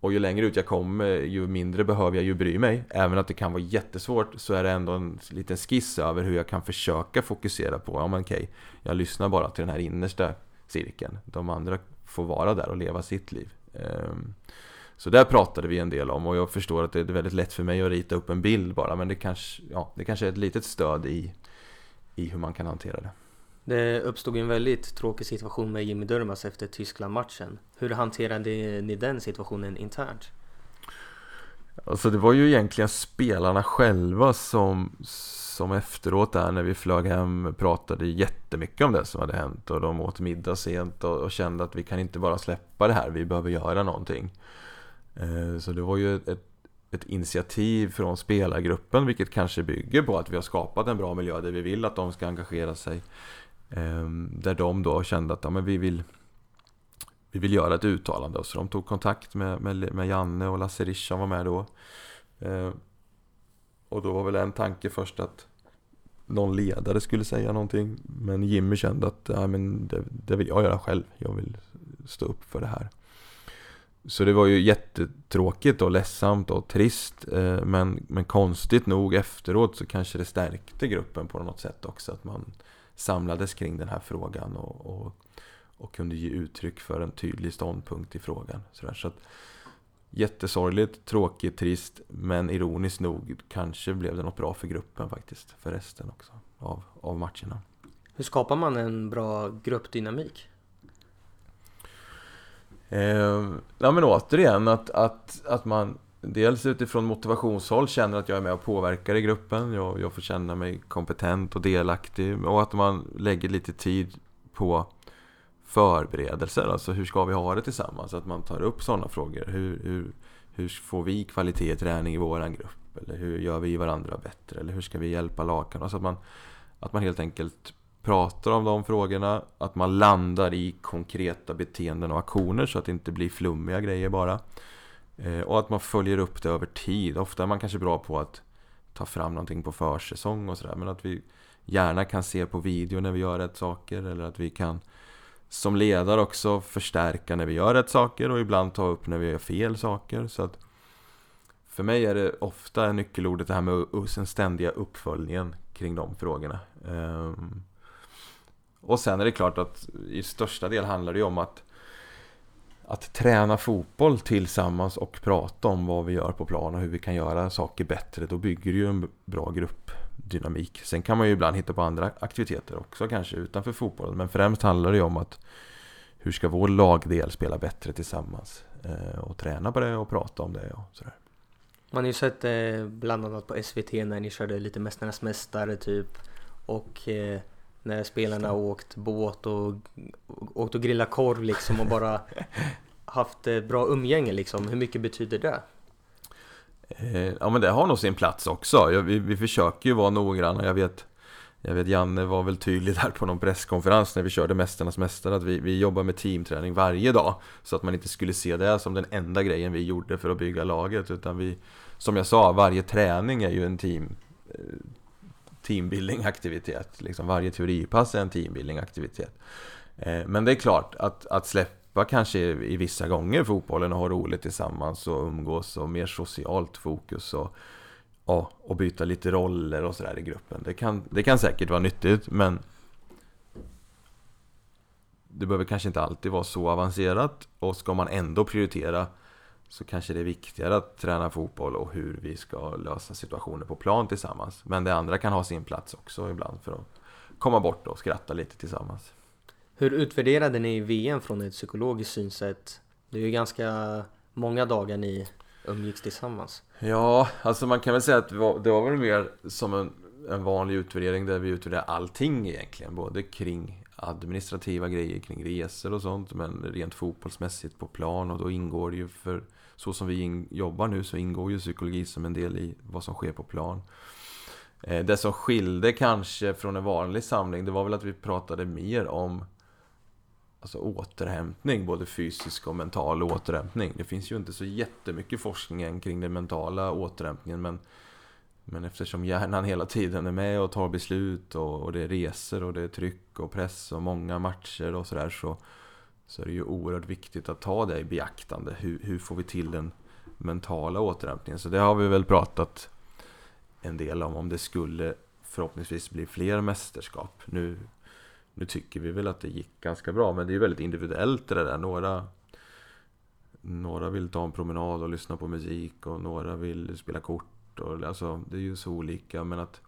Och ju längre ut jag kommer, ju mindre behöver jag ju bry mig. Även att det kan vara jättesvårt så är det ändå en liten skiss över hur jag kan försöka fokusera på, ja men okej, jag lyssnar bara till den här innersta cirkeln. De andra får vara där och leva sitt liv. Um, så där pratade vi en del om och jag förstår att det är väldigt lätt för mig att rita upp en bild bara men det kanske, ja, det kanske är ett litet stöd i, i hur man kan hantera det. Det uppstod en väldigt tråkig situation med Jimmy Durmaz efter Tyskland-matchen. Hur hanterade ni den situationen internt? Alltså det var ju egentligen spelarna själva som, som efteråt där när vi flög hem pratade jättemycket om det som hade hänt och de åt middag sent och, och kände att vi kan inte bara släppa det här, vi behöver göra någonting. Eh, så det var ju ett, ett initiativ från spelargruppen vilket kanske bygger på att vi har skapat en bra miljö där vi vill att de ska engagera sig. Ehm, där de då kände att ja, men vi vill vi vill göra ett uttalande. Så de tog kontakt med, med, med Janne och Lasse Rishan var med då. Ehm, och då var väl en tanke först att någon ledare skulle säga någonting. Men Jimmy kände att ja, men det, det vill jag göra själv. Jag vill stå upp för det här. Så det var ju jättetråkigt och ledsamt och trist. Eh, men, men konstigt nog efteråt så kanske det stärkte gruppen på något sätt också. Att man samlades kring den här frågan och, och och kunde ge uttryck för en tydlig ståndpunkt i frågan. Så, så att, jättesorgligt, tråkigt, trist, men ironiskt nog kanske blev det något bra för gruppen faktiskt, för resten också av, av matcherna. Hur skapar man en bra gruppdynamik? Eh, ja men återigen att, att, att man dels utifrån motivationshåll känner att jag är med och påverkar i gruppen. Jag, jag får känna mig kompetent och delaktig och att man lägger lite tid på förberedelser, alltså hur ska vi ha det tillsammans? Att man tar upp sådana frågor. Hur, hur, hur får vi kvalitet i träning i våran grupp? Eller hur gör vi varandra bättre? Eller hur ska vi hjälpa lakan? Alltså att man, att man helt enkelt pratar om de frågorna, att man landar i konkreta beteenden och aktioner så att det inte blir flummiga grejer bara. Eh, och att man följer upp det över tid. Ofta är man kanske bra på att ta fram någonting på försäsong och sådär. Men att vi gärna kan se på video när vi gör rätt saker. Eller att vi kan som ledare också förstärka när vi gör rätt saker och ibland ta upp när vi gör fel saker. Så att för mig är det ofta nyckelordet det här med den ständiga uppföljningen kring de frågorna. Ehm, och sen är det klart att i största del handlar det ju om att att träna fotboll tillsammans och prata om vad vi gör på plan och hur vi kan göra saker bättre. Då bygger det ju en bra gruppdynamik. Sen kan man ju ibland hitta på andra aktiviteter också kanske utanför fotbollen. Men främst handlar det ju om att hur ska vår lagdel spela bättre tillsammans? Eh, och träna på det och prata om det och sådär. Man har ju sett eh, bland annat på SVT när ni körde lite Mästarnas Mästare typ. Och eh, när spelarna Stäm. åkt båt och åkt och grillat korv liksom och bara [LAUGHS] haft eh, bra umgänge liksom. Hur mycket betyder det? Eh, ja men det har nog sin plats också. Vi, vi försöker ju vara noggranna. Jag vet, jag vet Janne var väl tydlig där på någon presskonferens när vi körde Mästarnas Mästare att vi, vi jobbar med teamträning varje dag. Så att man inte skulle se det som den enda grejen vi gjorde för att bygga laget. Utan vi, som jag sa, varje träning är ju en team teambuilding aktivitet. Liksom varje teoripass är en teambuilding aktivitet. Eh, men det är klart att, att släppa släppa kanske i vissa gånger fotbollen och ha roligt tillsammans och umgås och mer socialt fokus och, ja, och byta lite roller och sådär i gruppen. Det kan, det kan säkert vara nyttigt men det behöver kanske inte alltid vara så avancerat och ska man ändå prioritera så kanske det är viktigare att träna fotboll och hur vi ska lösa situationer på plan tillsammans. Men det andra kan ha sin plats också ibland för att komma bort och skratta lite tillsammans. Hur utvärderade ni VM från ett psykologiskt synsätt? Det är ju ganska många dagar ni umgicks tillsammans. Ja, alltså man kan väl säga att det var, det var väl mer som en, en vanlig utvärdering där vi utvärderade allting egentligen. Både kring administrativa grejer, kring resor och sånt. Men rent fotbollsmässigt på plan och då ingår det ju för så som vi in, jobbar nu så ingår ju psykologi som en del i vad som sker på plan. Eh, det som skilde kanske från en vanlig samling det var väl att vi pratade mer om alltså återhämtning, både fysisk och mental återhämtning. Det finns ju inte så jättemycket forskning kring den mentala återhämtningen men, men eftersom hjärnan hela tiden är med och tar beslut och, och det är resor och det är tryck och press och många matcher och sådär så, så så är det ju oerhört viktigt att ta det i beaktande. Hur, hur får vi till den mentala återhämtningen? Så det har vi väl pratat en del om, om det skulle förhoppningsvis bli fler mästerskap. Nu nu tycker vi väl att det gick ganska bra men det är väldigt individuellt det där. Några, några vill ta en promenad och lyssna på musik och några vill spela kort. Och, alltså, det är ju så olika men att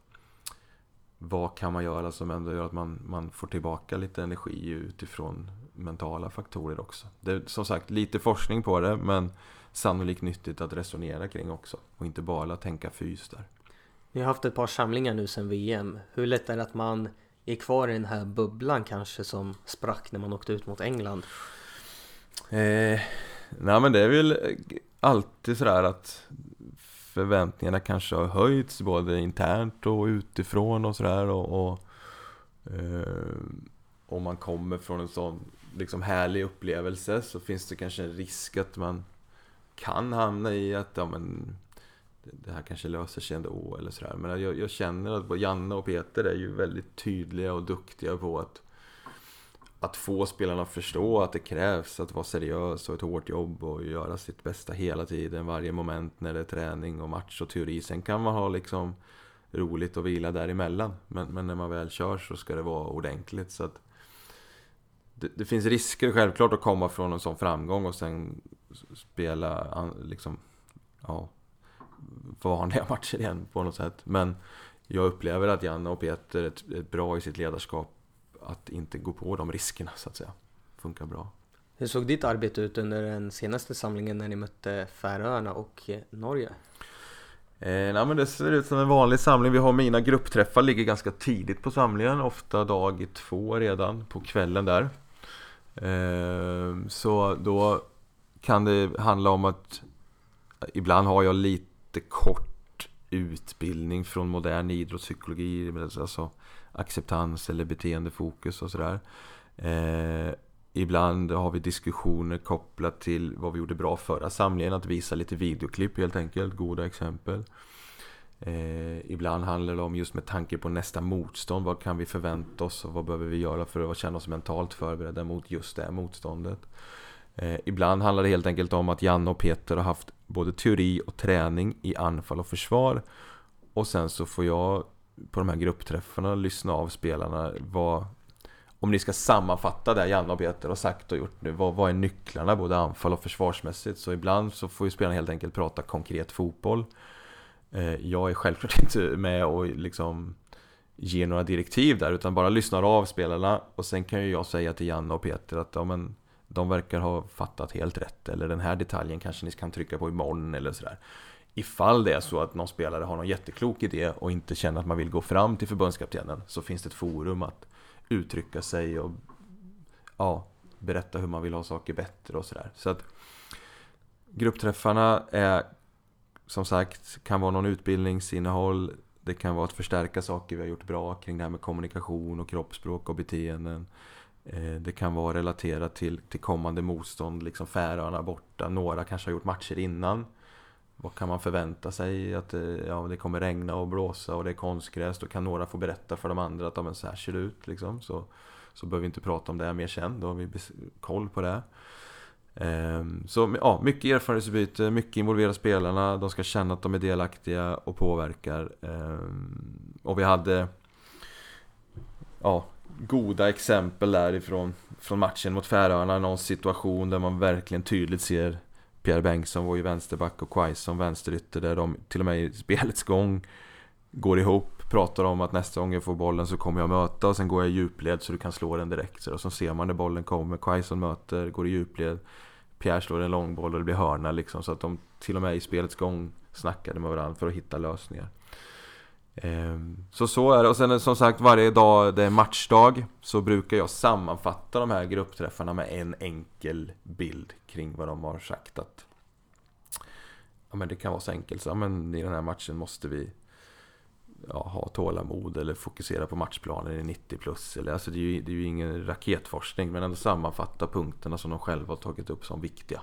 vad kan man göra som ändå gör att man, man får tillbaka lite energi utifrån mentala faktorer också. Det är som sagt lite forskning på det men sannolikt nyttigt att resonera kring också och inte bara tänka fys där. Vi har haft ett par samlingar nu sedan VM. Hur lätt är det att man är kvar i den här bubblan kanske som sprack när man åkte ut mot England? Eh, nej men det är väl alltid sådär att förväntningarna kanske har höjts både internt och utifrån och sådär och, och eh, om man kommer från en sån liksom härlig upplevelse så finns det kanske en risk att man kan hamna i att ja, men, det här kanske löser sig ändå eller sådär. Men jag, jag känner att både Janne och Peter är ju väldigt tydliga och duktiga på att att få spelarna att förstå att det krävs att vara seriös och ett hårt jobb och göra sitt bästa hela tiden, varje moment när det är träning och match och teori. Sen kan man ha liksom roligt och vila däremellan. Men, men när man väl kör så ska det vara ordentligt. Så att det, det, finns risker självklart att komma från en sån framgång och sen spela liksom, ja, vanliga [LAUGHS] matcher igen på något sätt. Men jag upplever att Janne och Peter är, är bra i sitt ledarskap att inte gå på de riskerna så att säga. Funkar bra. Hur såg ditt arbete ut under den senaste samlingen när ni mötte Färöarna och Norge? Eh, nej, men det ser ut som en vanlig samling. Vi har mina gruppträffar, ligger ganska tidigt på samlingen. Ofta dag två redan på kvällen där. Ehm, så då kan det handla om att eh, ibland har jag lite kort utbildning från modern idrottspsykologi. Alltså acceptans eller beteendefokus och sådär. Eh, ibland har vi diskussioner kopplat till vad vi gjorde bra förra samlingen. Att visa lite videoklipp helt enkelt, goda exempel. Eh, ibland handlar det om just med tanke på nästa motstånd. Vad kan vi förvänta oss och vad behöver vi göra för att känna oss mentalt förberedda mot just det motståndet. Eh, ibland handlar det helt enkelt om att Janne och Peter har haft både teori och träning i anfall och försvar. Och sen så får jag på de här gruppträffarna lyssna av spelarna vad, om ni ska sammanfatta det Janne och Peter har sagt och gjort nu, vad, vad är nycklarna både anfall och försvarsmässigt? Så ibland så får ju spelarna helt enkelt prata konkret fotboll. Eh, jag är självklart [LAUGHS] inte med och liksom ger några direktiv där utan bara lyssnar av spelarna och sen kan ju jag säga till Janne och Peter att ja, men, de verkar ha fattat helt rätt eller den här detaljen kanske ni kan trycka på imorgon eller sådär. Ifall det är så att någon spelare har någon jätteklok idé och inte känner att man vill gå fram till förbundskaptenen så finns det ett forum att uttrycka sig och ja, berätta hur man vill ha saker bättre och sådär. Så att gruppträffarna är som sagt kan vara någon utbildningsinnehåll. Det kan vara att förstärka saker vi har gjort bra kring det här med kommunikation och kroppsspråk och beteenden. Eh, det kan vara relaterat till, till kommande motstånd, liksom Färöarna borta. Några kanske har gjort matcher innan vad kan man förvänta sig? Att eh, ja, det kommer regna och blåsa och det är konstgräs. Då kan några få berätta för de andra att ja, men så här ser det ut. Liksom. Så, så behöver vi inte prata om det mer sen. Då har vi koll på det. Ehm, så ja, mycket erfarenhetsutbyte, mycket involvera spelarna. De ska känna att de är delaktiga och påverkar. Ehm, och vi hade ja, goda exempel därifrån från matchen mot Färöarna. Någon situation där man verkligen tydligt ser Pierre Bengtsson var ju vänsterback och Quaison vänsterytter där de till och med i spelets gång går ihop, pratar om att nästa gång jag får bollen så kommer jag möta och sen går jag i djupled så du kan slå den direkt. Så, och så ser man när bollen kommer, Quaison möter, går i djupled, Pierre slår en långboll och det blir hörna liksom. Så att de till och med i spelets gång snackade med varandra för att hitta lösningar. Ehm, så så är det. Och sen som sagt varje dag det är matchdag så brukar jag sammanfatta de här gruppträffarna med en enkel bild kring vad de har sagt att Ja men det kan vara så enkelt så, ja, men i den här matchen måste vi ja, ha tålamod eller fokusera på matchplanen i 90 plus. Eller, alltså det, är ju, det är ju ingen raketforskning men ändå sammanfatta punkterna som de själva har tagit upp som viktiga.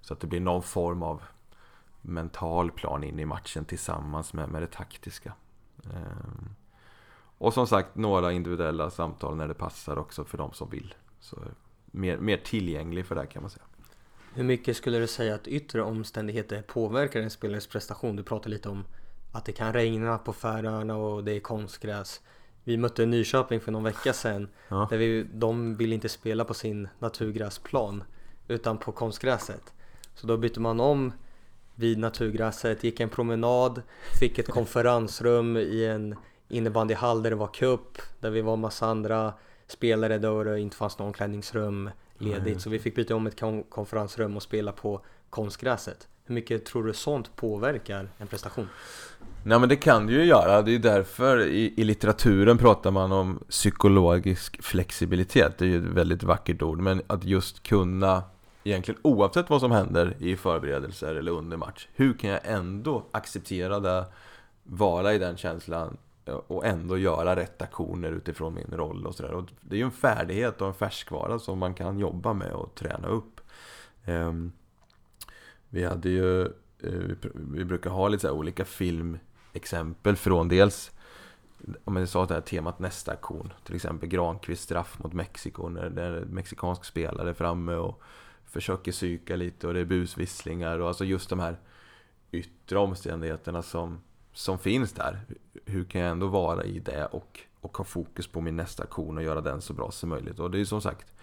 Så att det blir någon form av mental plan in i matchen tillsammans med, med det taktiska. Ehm, och som sagt några individuella samtal när det passar också för de som vill. Så mer, mer tillgänglig för det här kan man säga. Hur mycket skulle du säga att yttre omständigheter påverkar en spelares prestation? Du pratar lite om att det kan regna på Färöarna och det är konstgräs. Vi mötte Nyköping för någon vecka sedan. Ja. Där vi, de vill inte spela på sin naturgräsplan utan på konstgräset. Så då bytte man om vid naturgräset, gick en promenad, fick ett konferensrum i en innebandyhall där det var cup, där vi var massa andra spelare då det inte fanns någon omklädningsrum ledigt. Mm. Så vi fick byta om ett kon konferensrum och spela på konstgräset. Hur mycket tror du sånt påverkar en prestation? Nej men det kan det ju göra, det är därför i, i, litteraturen pratar man om psykologisk flexibilitet Det är ju ett väldigt vackert ord, men att just kunna Egentligen oavsett vad som händer i förberedelser eller under match Hur kan jag ändå acceptera det Vara i den känslan eh, och ändå göra rätt aktioner utifrån min roll och sådär. Det är ju en färdighet och en färskvara som man kan jobba med och träna upp. Um, vi hade ju, eh, vi brukar ha lite så olika exempel från dels om jag sa det här temat nästa aktion Till exempel Granqvist straff mot Mexiko när det är en mexikansk spelare framme och försöker psyka lite och det är busvisslingar och alltså just de här yttre omständigheterna som som finns där. Hur kan jag ändå vara i det och, och ha fokus på min nästa aktion och göra den så bra som möjligt. Och det är ju som sagt,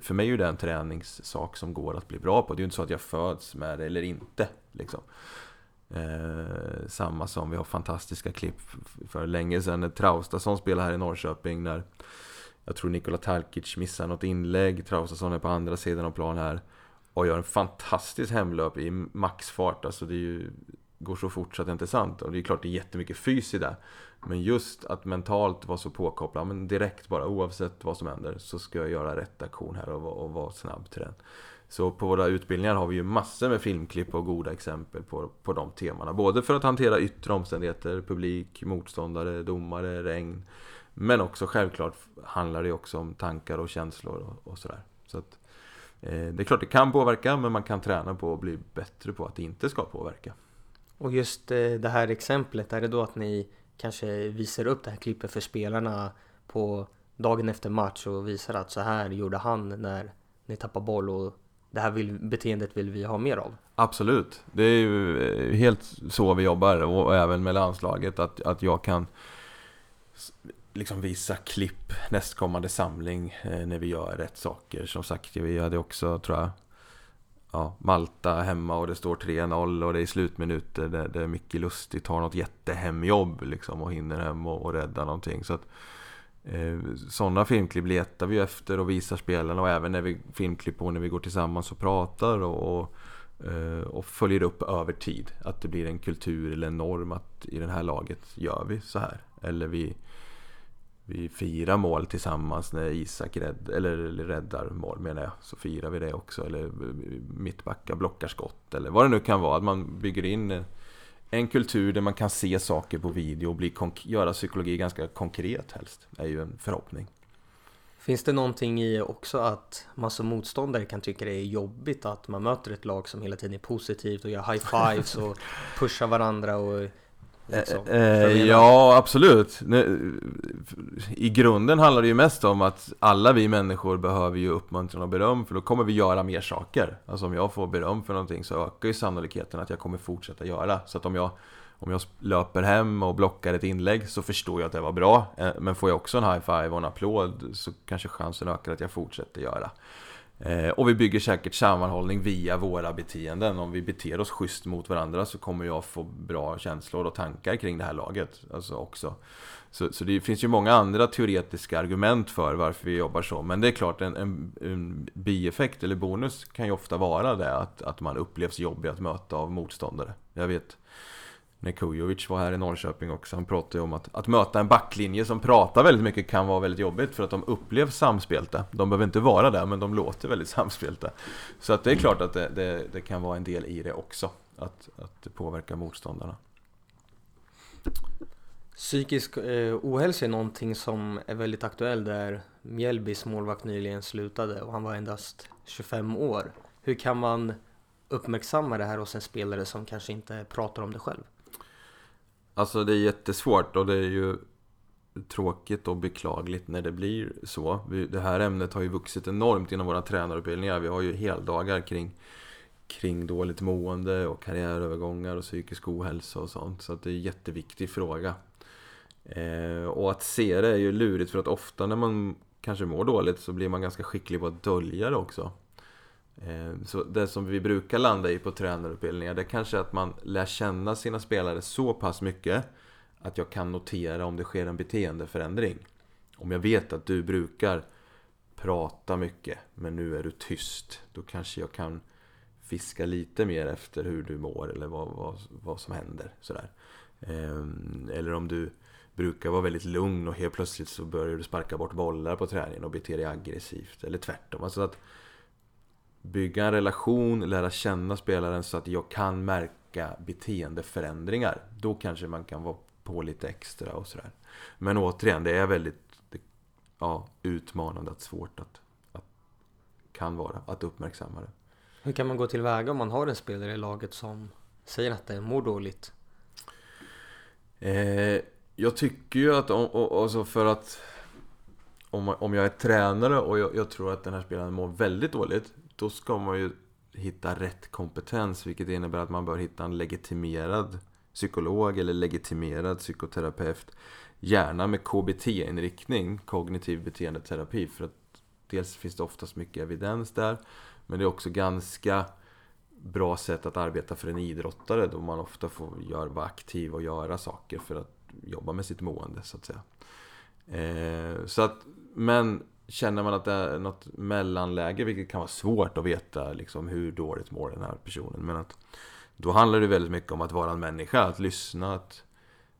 för mig är det en träningssak som går att bli bra på. Det är ju inte så att jag föds med det eller inte. Liksom. Eh, samma som vi har fantastiska klipp för länge sedan när Traustason spelade här i Norrköping när jag tror Nikola Talkic missar något inlägg. Traustason är på andra sidan av plan här och gör en fantastisk hemlöp i maxfart. Alltså det ju går så fort så att det inte är sant. Och det är klart det är jättemycket fys i det. Men just att mentalt vara så påkopplad, men direkt bara oavsett vad som händer så ska jag göra rätt aktion här och, och vara snabb till den. Så på våra utbildningar har vi ju massor med filmklipp och goda exempel på, på de temana. Både för att hantera yttre omständigheter, publik, motståndare, domare, regn. Men också självklart handlar det också om tankar och känslor och, och sådär. Så att, eh, det är klart det kan påverka men man kan träna på att bli bättre på att det inte ska påverka. Och just eh, det här exemplet, är det då att ni kanske visar upp det här klippet för spelarna på dagen efter match och visar att så här gjorde han när ni tappar boll och det här vill, beteendet vill vi ha mer av? Absolut, det är ju eh, helt så vi jobbar och även med landslaget att, att jag kan liksom visa klipp nästkommande samling eh, när vi gör rätt saker. Som sagt, vi hade också, tror jag, ja, Malta hemma och det står 3-0 och det är slutminuter där, där Micke Lustig tar något jättehemjobb liksom och hinner hem och, och rädda någonting. Så att, Eh, sådana filmklipp letar vi efter och visar spelarna och även när vi filmklipp på när vi går tillsammans och pratar och, och, eh, och följer upp över tid. Att det blir en kultur eller en norm att i det här laget gör vi så här. Eller vi vi firar mål tillsammans när Isak rädd, eller, räddar mål menar jag. Så firar vi det också. Eller mittbackar blockar skott eller vad det nu kan vara. Att man bygger in en kultur där man kan se saker på video och bli göra psykologi ganska konkret helst. är ju en förhoppning. Finns det någonting i också att man som motståndare kan tycka det är jobbigt att man möter ett lag som hela tiden är positivt och gör high fives och [LAUGHS] pushar varandra och Liksom, eh, ja, absolut. I grunden handlar det ju mest om att alla vi människor behöver ju uppmuntran och beröm för då kommer vi göra mer saker. Alltså om jag får beröm för någonting så ökar ju sannolikheten att jag kommer fortsätta göra. Så att om jag, om jag löper hem och blockar ett inlägg så förstår jag att det var bra. Eh, men får jag också en high five och en applåd så kanske chansen ökar att jag fortsätter göra. Eh, och vi bygger säkert sammanhållning via våra beteenden. Om vi beter oss schysst mot varandra så kommer jag få bra känslor och tankar kring det här laget. Alltså också. Så, så det finns ju många andra teoretiska argument för varför vi jobbar så. Men det är klart, en, en, en bieffekt eller bonus kan ju ofta vara det att, att man upplevs jobbig att möta av motståndare. Jag vet när Kujovic var här i Norrköping också. Han pratade ju om att, att möta en backlinje som pratar väldigt mycket kan vara väldigt jobbigt för att de upplevs samspelta. De behöver inte vara där, men de låter väldigt [LAUGHS] samspelta. Så att det är klart att det, det, det kan vara en del i det också, att, att påverka motståndarna. Psykisk eh, ohälsa är någonting som är väldigt aktuell där Mjällbys målvakt nyligen slutade och han var endast 25 år. Hur kan man uppmärksamma det här hos en spelare som kanske inte pratar om det själv? Alltså det är jättesvårt och det är ju tråkigt och beklagligt när det blir så. Det här ämnet har ju vuxit enormt inom våra tränarutbildningar. Vi har ju heldagar kring, kring dåligt mående och karriärövergångar och psykisk ohälsa och sånt. Så det är en jätteviktig fråga. Eh, och att se det är ju lurigt för att ofta när man kanske mår dåligt så blir man ganska skicklig på att dölja det också. Ehm, så det som vi brukar landa i på tränarutbildningar det är kanske att man lär känna sina spelare så pass mycket att jag kan notera om det sker en beteendeförändring. Om jag vet att du brukar prata mycket men nu är du tyst. Då kanske jag kan fiska lite mer efter hur du mår eller vad, vad, vad som händer. Sådär. Ehm, eller om du brukar vara väldigt lugn och helt plötsligt så börjar du sparka bort bollar på träningen och bete dig aggressivt. Eller tvärtom. Alltså att bygga en relation, lära känna spelaren så att jag kan märka beteendeförändringar. Då kanske man kan vara på lite extra och sådär. Men återigen, det är väldigt ja, utmanande, att svårt att, att kan vara, att uppmärksamma det. Hur kan man gå tillväga om man har en spelare i laget som säger att den mår dåligt? Eh, jag tycker ju att, alltså för att om, om jag är tränare och jag, jag, tror att den här spelaren mår väldigt dåligt då ska man ju hitta rätt kompetens Vilket innebär att man bör hitta en legitimerad psykolog eller legitimerad psykoterapeut Gärna med KBT-inriktning, kognitiv beteendeterapi För att dels finns det oftast mycket evidens där Men det är också ganska bra sätt att arbeta för en idrottare då man ofta får göra, vara aktiv och göra saker för att jobba med sitt mående så att säga. Eh, så att, men känner man att det är något mellanläge, vilket kan vara svårt att veta liksom, hur dåligt mår den här personen. Men att då handlar det väldigt mycket om att vara en människa, att lyssna, att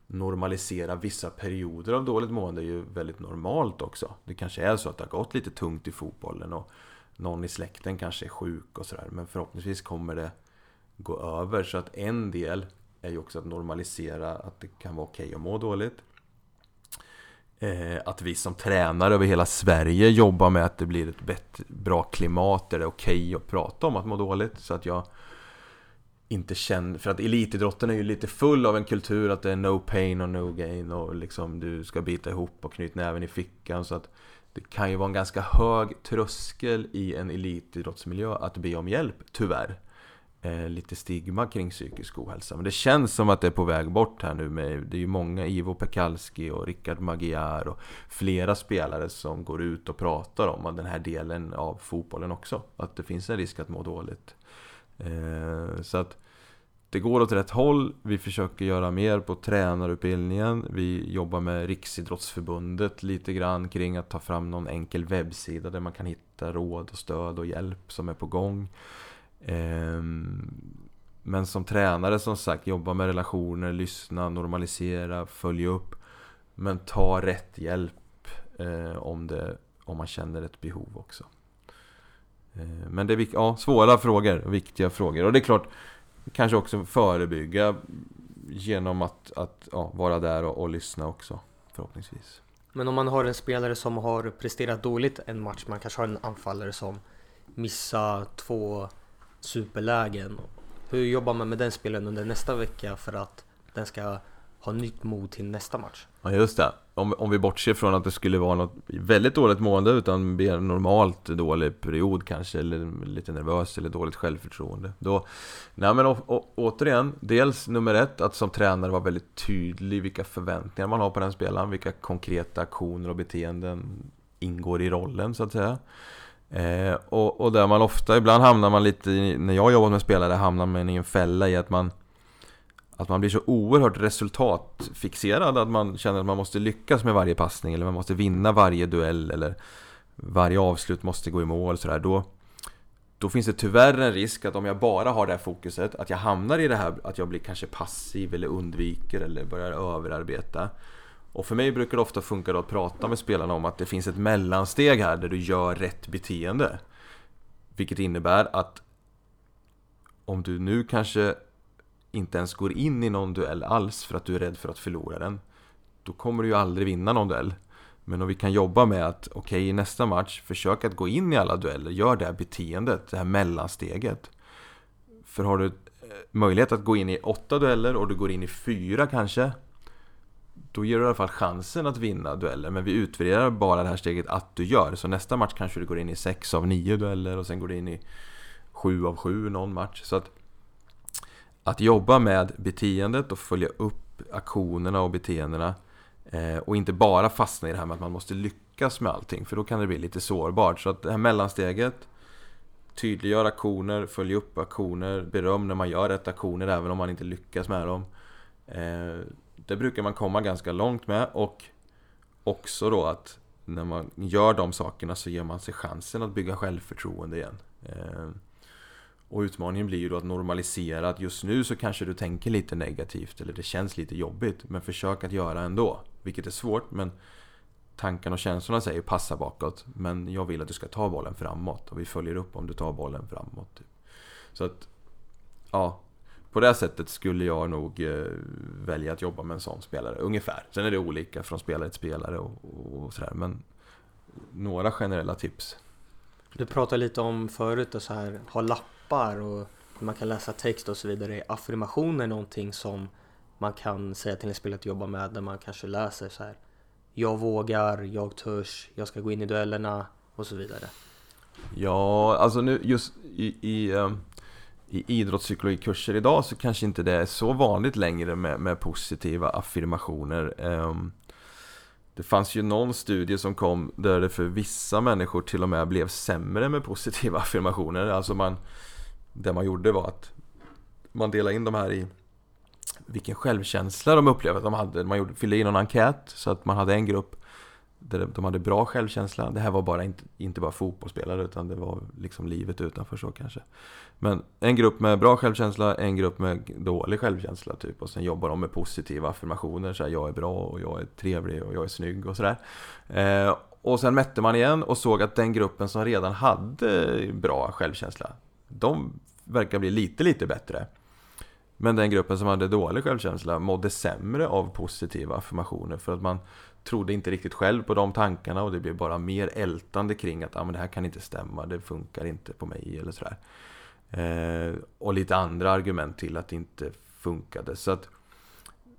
normalisera vissa perioder av dåligt mående är ju väldigt normalt också. Det kanske är så att det har gått lite tungt i fotbollen och någon i släkten kanske är sjuk och sådär. Men förhoppningsvis kommer det gå över. Så att en del är ju också att normalisera att det kan vara okej okay att må dåligt. Eh, att vi som tränare över hela Sverige jobbar med att det blir ett bättre, bra klimat där det är okej okay att prata om att må dåligt. Så att jag inte känner, för att elitidrotten är ju lite full av en kultur att det är no pain och no gain och liksom du ska bita ihop och knyta näven i fickan. Så att det kan ju vara en ganska hög tröskel i en elitidrottsmiljö att be om hjälp, tyvärr. Eh, lite stigma kring psykisk ohälsa. Men det känns som att det är på väg bort här nu. Med, det är ju många, Ivo Pekalski och Rickard Magyar och flera spelare som går ut och pratar om den här delen av fotbollen också. Att det finns en risk att må dåligt. Eh, så att det går åt rätt håll. Vi försöker göra mer på tränarutbildningen. Vi jobbar med Riksidrottsförbundet lite grann kring att ta fram någon enkel webbsida där man kan hitta råd och stöd och hjälp som är på gång. Ehm, men som tränare som sagt, jobba med relationer, lyssna, normalisera, följa upp. Men ta rätt hjälp eh, om, det, om man känner ett behov också. Ehm, men det är ja, svåra frågor, viktiga frågor. Och det är klart, kanske också förebygga genom att, att ja, vara där och, och lyssna också förhoppningsvis. Men om man har en spelare som har presterat dåligt en match, man kanske har en anfallare som missar två superlägen. Hur jobbar man med den spelaren under nästa vecka för att den ska ha nytt mod till nästa match? Ja just det, om, om vi bortser från att det skulle vara något väldigt dåligt mående utan mer normalt dålig period kanske eller lite nervös eller dåligt självförtroende då, Nej men å, å, återigen, dels nummer ett att som tränare vara väldigt tydlig vilka förväntningar man har på den spelaren Vilka konkreta aktioner och beteenden ingår i rollen så att säga Eh, och, och där man ofta, ibland hamnar man lite i, när jag jobbar med spelare hamnar man i en fälla i att man att man blir så oerhört resultatfixerad att man känner att man måste lyckas med varje passning eller man måste vinna varje duell eller varje avslut måste gå i mål sådär. Då, då finns det tyvärr en risk att om jag bara har det här fokuset att jag hamnar i det här att jag blir kanske passiv eller undviker eller börjar överarbeta. Och för mig brukar det ofta funka då att prata med spelarna om att det finns ett mellansteg här där du gör rätt beteende. Vilket innebär att om du nu kanske inte ens går in i någon duell alls för att du är rädd för att förlora den Då kommer du ju aldrig vinna någon duell Men om vi kan jobba med att okej okay, i nästa match Försök att gå in i alla dueller Gör det här beteendet, det här mellansteget För har du eh, möjlighet att gå in i åtta dueller och du går in i fyra kanske då ger du i alla fall chansen att vinna dueller Men vi utvärderar bara det här steget att du gör Så nästa match kanske du går in i 6 av 9 dueller och sen går du in i 7 av 7 någon match Så att att jobba med beteendet och följa upp aktionerna och beteendena eh, och inte bara fastna i det här med att man måste lyckas med allting för då kan det bli lite sårbart. Så att det här mellansteget Tydliggör aktioner, följ upp aktioner, beröm när man gör rätt aktioner även om man inte lyckas med dem. Eh, det brukar man komma ganska långt med och också då att när man gör de sakerna så ger man sig chansen att bygga självförtroende igen. Ehm, och utmaningen blir ju då att normalisera att just nu så kanske du tänker lite negativt eller det känns lite jobbigt men försök att göra ändå. Vilket är svårt men tankarna och känslorna säger passa bakåt men jag vill att du ska ta bollen framåt och vi följer upp om du tar bollen framåt. Typ. Så att, ja, på det sättet skulle jag nog eh, välja att jobba med en sån spelare, ungefär. Sen är det olika från spelare till spelare och, och sådär, men några generella tips. Du pratade lite om förut att så här, ha lappar och man kan läsa text och så vidare. Är affirmationer någonting som man kan säga till en spelare att jobba med där man kanske läser så här Jag vågar, jag törs, jag ska gå in i duellerna och så vidare. Ja, alltså nu just i, i um i idrottspsykologikurser idag så kanske inte det är så vanligt längre med, med positiva affirmationer. Ehm, det fanns ju någon studie som kom där det för vissa människor till och med blev sämre med positiva [LAUGHS] affirmationer. Alltså man, det man gjorde var att man delade in de här i vilken självkänsla de upplevde att de hade. Man gjorde, fyllde i någon enkät så att man hade en grupp de hade bra självkänsla. Det här var bara inte, inte bara fotbollsspelare utan det var liksom livet utanför så kanske. Men en grupp med bra självkänsla, en grupp med dålig självkänsla typ. Och sen jobbar de med positiva affirmationer. Så här, jag är bra och jag är trevlig och jag är snygg och sådär. Eh, och sen mätte man igen och såg att den gruppen som redan hade bra självkänsla, de verkar bli lite, lite bättre. Men den gruppen som hade dålig självkänsla mådde sämre av positiva affirmationer för att man trodde inte riktigt själv på de tankarna och det blev bara mer ältande kring att ah, men det här kan inte stämma, det funkar inte på mig eller sådär. Eh, och lite andra argument till att det inte funkade. Så att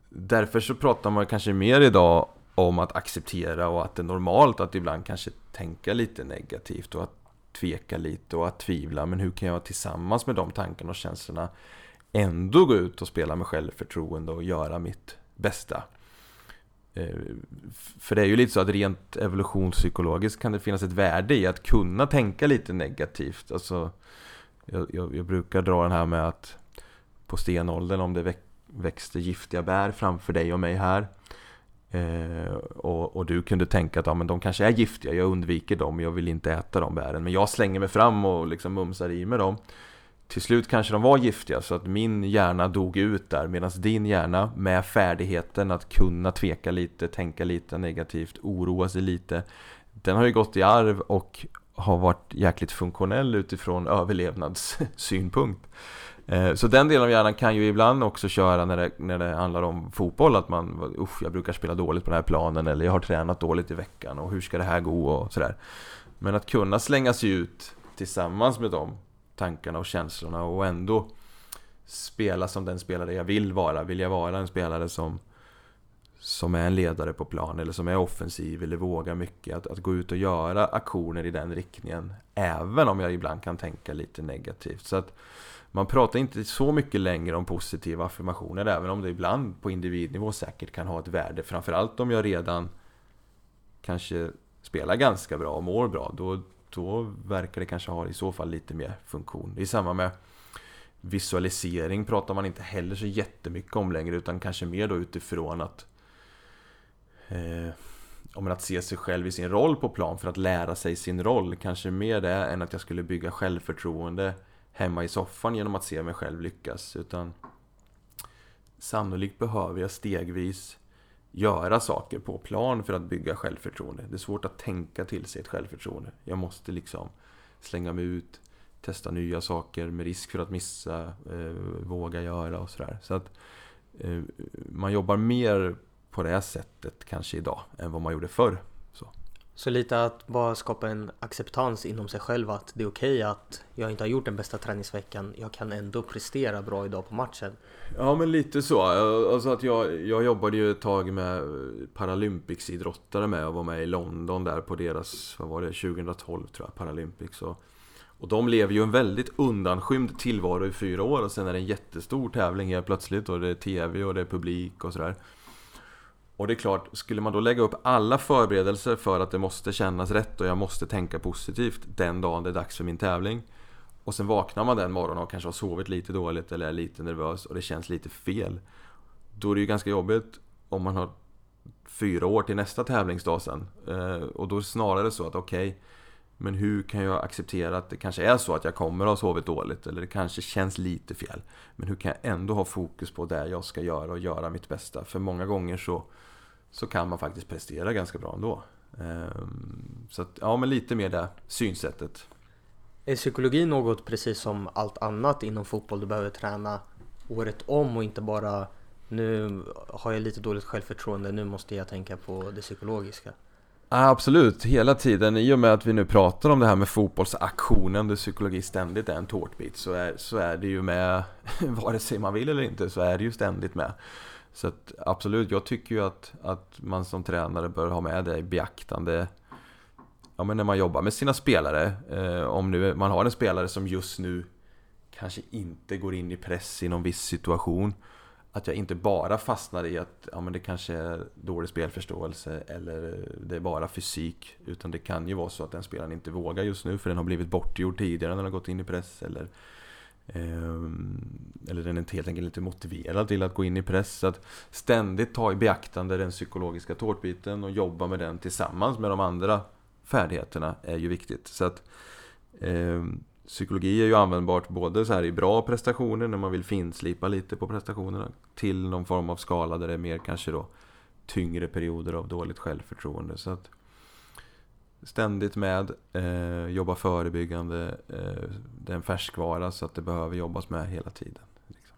därför så pratar man kanske mer idag om att acceptera och att det är normalt att ibland kanske tänka lite negativt och att tveka lite och att tvivla. Men hur kan jag tillsammans med de tankarna och känslorna ändå gå ut och spela med självförtroende och göra mitt bästa? Eh, för det är ju lite så att rent evolutionspsykologiskt kan det finnas ett värde i att kunna tänka lite negativt. Alltså, jag, jag, jag brukar dra den här med att på stenåldern om det växte giftiga bär framför dig och mig här eh, och, och, du kunde tänka att ja, men de kanske är giftiga, jag undviker dem, jag vill inte äta de bären men jag slänger mig fram och liksom mumsar i mig dem till slut kanske de var giftiga så att min hjärna dog ut där medan din hjärna med färdigheten att kunna tveka lite, tänka lite negativt, oroa sig lite Den har ju gått i arv och har varit jäkligt funktionell utifrån överlevnadssynpunkt. Eh, så den delen av hjärnan kan ju ibland också köra när det, när det handlar om fotboll Att man, usch jag brukar spela dåligt på den här planen eller jag har tränat dåligt i veckan och hur ska det här gå? och sådär. Men att kunna slänga sig ut tillsammans med dem tankarna och känslorna och ändå spela som den spelare jag vill vara. Vill jag vara en spelare som som är en ledare på plan eller som är offensiv eller vågar mycket. Att, att gå ut och göra aktioner i den riktningen. Även om jag ibland kan tänka lite negativt. Så att man pratar inte så mycket längre om positiva affirmationer. Även om det ibland på individnivå säkert kan ha ett värde. Framförallt om jag redan kanske spelar ganska bra och mår bra. Då, då verkar det kanske ha i så fall lite mer funktion. Det är samma med visualisering pratar man inte heller så jättemycket om längre utan kanske mer då utifrån att eh, om att se sig själv i sin roll på plan för att lära sig sin roll. Kanske mer det än att jag skulle bygga självförtroende hemma i soffan genom att se mig själv lyckas. Utan sannolikt behöver jag stegvis göra saker på plan för att bygga självförtroende. Det är svårt att tänka till sig ett självförtroende. Jag måste liksom slänga mig ut, testa nya saker med risk för att missa, eh, våga göra och sådär. Så att eh, man jobbar mer på det sättet kanske idag än vad man gjorde förr. Så lite att bara skapa en acceptans inom sig själv att det är okej okay att jag inte har gjort den bästa träningsveckan. Jag kan ändå prestera bra idag på matchen. Ja men lite så. Alltså att jag, jag jobbade ju ett tag med Paralympics-idrottare med och var med i London där på deras, vad var det, 2012 tror jag, Paralympics. Och, och de lever ju en väldigt undanskymd tillvaro i fyra år och sen är det en jättestor tävling helt plötsligt och det är TV och det är publik och sådär. Och det är klart, skulle man då lägga upp alla förberedelser för att det måste kännas rätt och jag måste tänka positivt den dagen det är dags för min tävling och sen vaknar man den morgonen och kanske har sovit lite dåligt eller är lite nervös och det känns lite fel Då är det ju ganska jobbigt om man har fyra år till nästa tävlingsdag sen. Eh, och då är det snarare så att okej, okay, men hur kan jag acceptera att det kanske är så att jag kommer att ha sovit dåligt eller det kanske känns lite fel. Men hur kan jag ändå ha fokus på det jag ska göra och göra mitt bästa? För många gånger så, så kan man faktiskt prestera ganska bra ändå. Ehm, så att, ja men lite mer det synsättet. Är psykologi något precis som allt annat inom fotboll du behöver träna året om och inte bara nu har jag lite dåligt självförtroende, nu måste jag tänka på det psykologiska? Absolut, hela tiden. I och med att vi nu pratar om det här med fotbollsaktionen där psykologi ständigt är en tårtbit så är, så är det ju med, [LAUGHS] vare sig man vill eller inte, så är det ju ständigt med. Så att, absolut, jag tycker ju att, att man som tränare bör ha med det i beaktande ja, men när man jobbar med sina spelare. Eh, om nu man har en spelare som just nu kanske inte går in i press i någon viss situation att jag inte bara fastnar i att ja, men det kanske är dålig spelförståelse eller det är bara fysik. Utan det kan ju vara så att den spelaren inte vågar just nu för den har blivit bortgjord tidigare när den har gått in i press. Eller, eh, Ehm, eller den är helt enkelt inte motiverad till att gå in i press. Så att ständigt ta i beaktande den psykologiska tårtbiten och jobba med den tillsammans med de andra färdigheterna är ju viktigt. Så att eh, Psykologi är ju användbart både så här i bra prestationer när man vill finslipa lite på prestationerna till någon form av skala där det är mer kanske då tyngre perioder av dåligt självförtroende. Så att Ständigt med, eh, jobba förebyggande, eh, det är en färskvara så att det behöver jobbas med hela tiden. Liksom.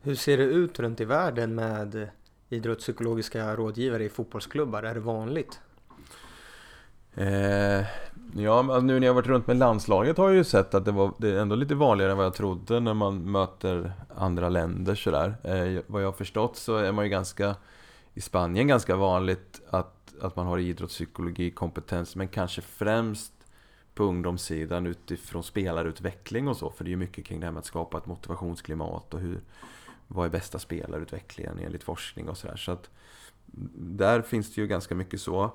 Hur ser det ut runt i världen med idrottspsykologiska rådgivare i fotbollsklubbar? Är det vanligt? Eh, Ja, nu när jag varit runt med landslaget har jag ju sett att det, var, det är ändå lite vanligare än vad jag trodde när man möter andra länder sådär. Eh, vad jag har förstått så är man ju ganska, i Spanien ganska vanligt att, att man har idrottspsykologikompetens. men kanske främst på ungdomssidan utifrån spelarutveckling och så. För det är ju mycket kring det här med att skapa ett motivationsklimat och hur, vad är bästa spelarutvecklingen enligt forskning och sådär. Så att där finns det ju ganska mycket så.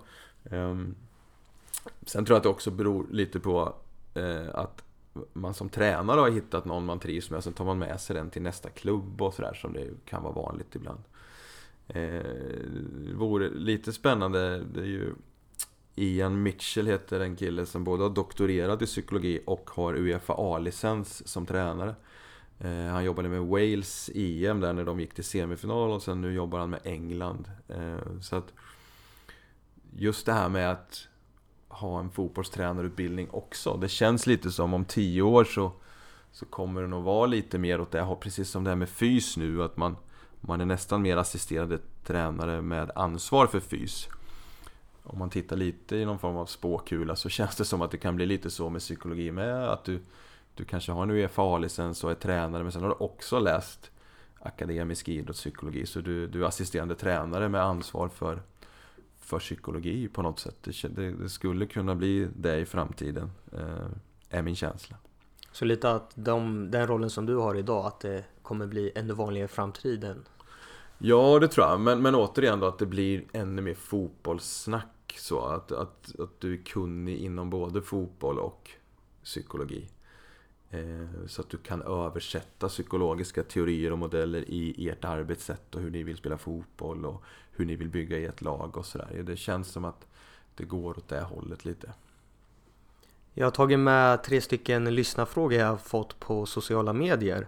Ehm, sen tror jag att det också beror lite på eh, att man som tränare har hittat någon man trivs med, sen tar man med sig den till nästa klubb och sådär som det kan vara vanligt ibland. Eh, vore lite spännande, det är ju Ian Mitchell heter en kille som både har doktorerat i psykologi och har Uefa A-licens som tränare. Eh, han jobbade med Wales EM där när de gick till semifinal och sen nu jobbar han med England. Eh, så att just det här med att ha en fotbollstränarutbildning också. Det känns lite som om tio år så, så kommer det nog vara lite mer åt det precis som det här med fys nu, att man, man är nästan mer assisterande tränare med ansvar för fys. Om man tittar lite i någon form av spåkula så [LAUGHS] känns det som att det kan bli lite så med psykologi med, att du, du kanske har en UFA-licens och är tränare, men sen har du också läst akademisk idrottspsykologi, så du, du är assisterande tränare med ansvar för för psykologi på något sätt. Det, det, skulle kunna bli det i framtiden, eh, är min känsla. Så lite att de, den rollen som du har idag, att det kommer bli ännu vanligare i framtiden? Ja, det tror jag. Men, men återigen då att det blir ännu mer fotbollssnack. Så att, att, att du är kunnig inom både fotboll och psykologi. Eh, så att du kan översätta psykologiska teorier och modeller i ert arbetssätt och hur ni vill spela fotboll och hur ni vill bygga ert lag och sådär. Det känns som att det går åt det hållet lite. Jag har tagit med tre stycken lyssnarfrågor jag har fått på sociala medier.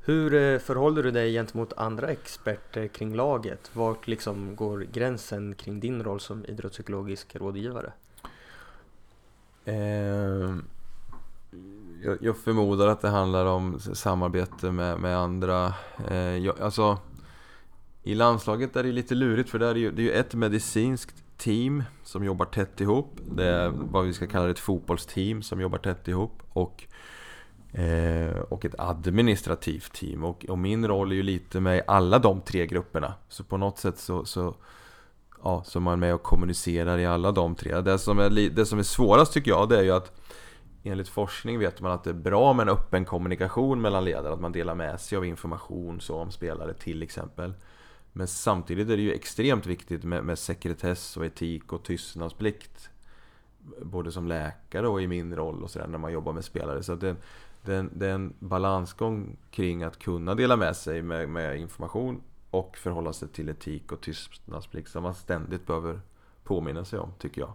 Hur eh, förhåller du dig gentemot andra experter kring laget? Vart liksom går gränsen kring din roll som idrottspsykologisk rådgivare? Eh, jag, jag, förmodar att det handlar om samarbete med, med andra. Eh, jag, alltså, I landslaget är det lite lurigt för det är ju, det är ju ett medicinskt team som jobbar tätt ihop. Det är vad vi ska kalla ett fotbollsteam som jobbar tätt ihop. Och, eh, och ett administrativt team. Och, och, min roll är ju lite med alla de tre grupperna. Så på något sätt så, så ja, så är man med och kommunicerar i alla de tre. Det som är, det som är svårast tycker jag, det är ju att enligt forskning vet man att det är bra med en öppen kommunikation mellan ledare, att man delar med sig av information så om spelare till exempel. Men samtidigt är det ju extremt viktigt med, med sekretess och etik och tystnadsplikt. Både som läkare och i min roll och sådär när man jobbar med spelare. Så det, det, det är en balansgång kring att kunna dela med sig med, med information och förhålla sig till etik och tystnadsplikt som man ständigt behöver påminna sig om, tycker jag.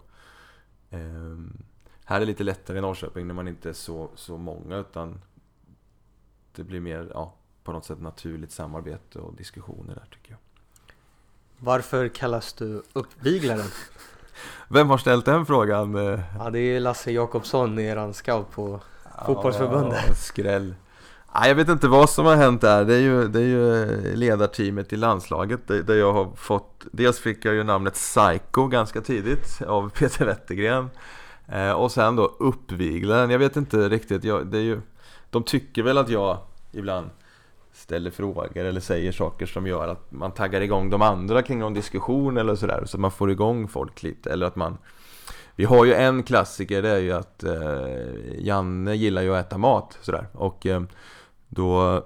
Ehm, här är det lite lättare i Norrköping när man inte är så, så många utan det blir mer, ja, på något sätt naturligt samarbete och diskussioner där tycker jag. Varför kallas du uppviglaren? [LAUGHS] Vem har ställt den frågan? Ja, det är Lasse Jakobsson, eran scout på fotbollsförbundet. Ja, skräll. Jag vet inte vad som har hänt där. Det är ju, det är ju ledarteamet i landslaget där jag har fått Dels fick jag ju namnet Psycho ganska tidigt av [LAUGHS] Peter Wettergren eh, Och sen då Uppviglaren. Jag vet inte riktigt. Jag, det är ju, de tycker väl att jag ibland ställer frågor eller säger saker som gör att man taggar igång de andra kring någon diskussion eller sådär så man får igång folk lite eller att man Vi har ju en klassiker det är ju att eh, Janne gillar ju att äta mat sådär. Och eh, då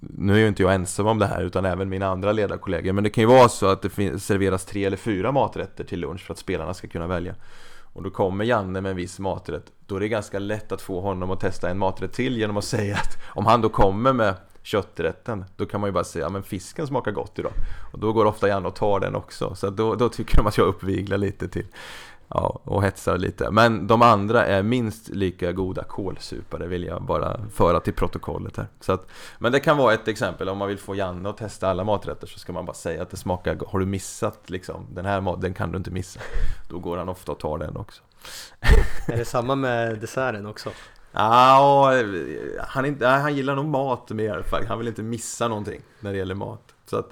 nu är ju inte jag ensam om det här utan även mina andra ledarkollegor. Men det kan ju vara så att det serveras tre eller fyra maträtter till lunch för att spelarna ska kunna välja. Och då kommer Janne med en viss maträtt. Då är det ganska lätt att få honom att testa en maträtt till genom att säga att Om han då kommer med kötträtten Då kan man ju bara säga men fisken smakar gott idag Och då går ofta Janne och tar den också Så då, då tycker de att jag uppviglar lite till Ja, och hetsar lite. Men de andra är minst lika goda kålsupare vill jag bara föra till protokollet här. Så att, men det kan vara ett exempel om man vill få Janne att testa alla maträtter så ska man bara säga att det smakar Har du missat liksom den här maten, den kan du inte missa. Då går han ofta och tar den också. är det samma med desserten också? Ja, han, inte, han gillar nog mat mer Han vill inte missa någonting när det gäller mat. Så att,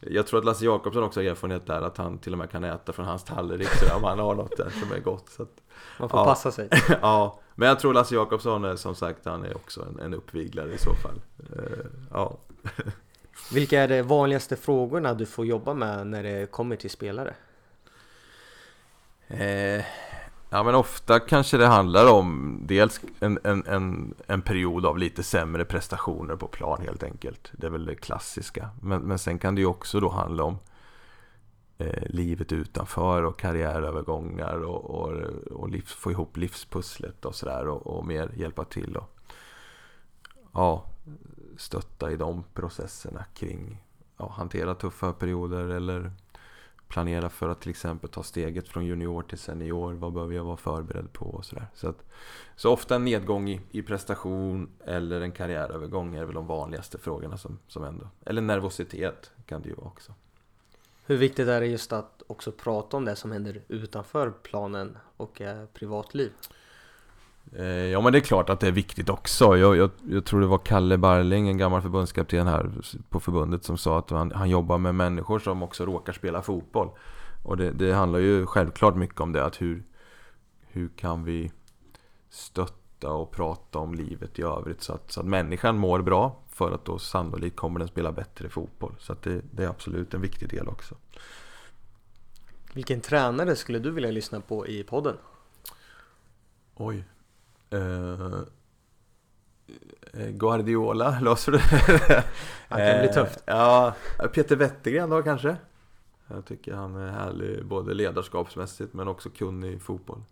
jag tror att Lasse Jakobsson också har erfarenhet där att han till och med kan äta från hans tallrik om han har något där som är gott så att, Man får ja. passa sig [LAUGHS] Ja, men jag tror Lasse Jakobsson är som sagt han är också en, en uppviglare i så fall uh, Ja [LAUGHS] Vilka är de vanligaste frågorna du får jobba med när det kommer till spelare? Eh, Ja men ofta kanske det handlar om dels en, en, en, en period av lite sämre prestationer på plan helt enkelt. Det är väl det klassiska. Men, men sen kan det ju också då handla om eh, livet utanför och karriärövergångar och, och, och livs, få ihop livspusslet och sådär och, och mer hjälpa till och ja, stötta i de processerna kring ja, hantera tuffa perioder eller planera för att till exempel ta steget från junior till senior. Vad behöver jag vara förberedd på och sådär. Så, att, så ofta en nedgång i, i prestation eller en karriärövergång är väl de vanligaste frågorna som, som ändå... Eller nervositet kan det ju vara också. Hur viktigt är det just att också prata om det som händer utanför planen och eh, privatliv? Eh, ja men det är klart att det är viktigt också. Jag, jag, jag, tror det var Kalle Barling, en gammal förbundskapten här på förbundet som sa att han, han jobbar med människor som också råkar spela fotboll. Och det, det, handlar ju självklart mycket om det, att hur, hur kan vi stötta och prata om livet i övrigt så att, så att människan mår bra för att då sannolikt kommer den spela bättre fotboll. Så att det, det är absolut en viktig del också. Vilken tränare skulle du vilja lyssna på i podden? Oj, Uh, Guardiola, [LAUGHS] löser du det? Han kan bli tufft. Ja, Peter Wettergren då kanske? Jag tycker han är härlig både ledarskapsmässigt men också kunnig i fotboll.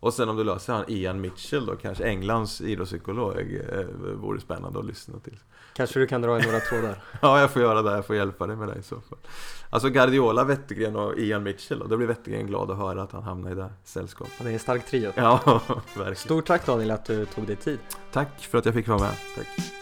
Och sen om du löser han Ian Mitchell då kanske, Englands idrottspsykolog, eh, vore spännande att lyssna till. Kanske du kan dra i några [LAUGHS] trådar? ja, jag får göra det. Jag får hjälpa dig med det i så fall. Alltså Guardiola, Wettergren och Ian Mitchell. Då blir Wettergren glad att höra att han hamnar i det sällskapet. Det är en stark trio. Ja, [LAUGHS] verkligen. Stort tack Daniel att du tog dig tid. Tack för att jag fick vara med. Tack.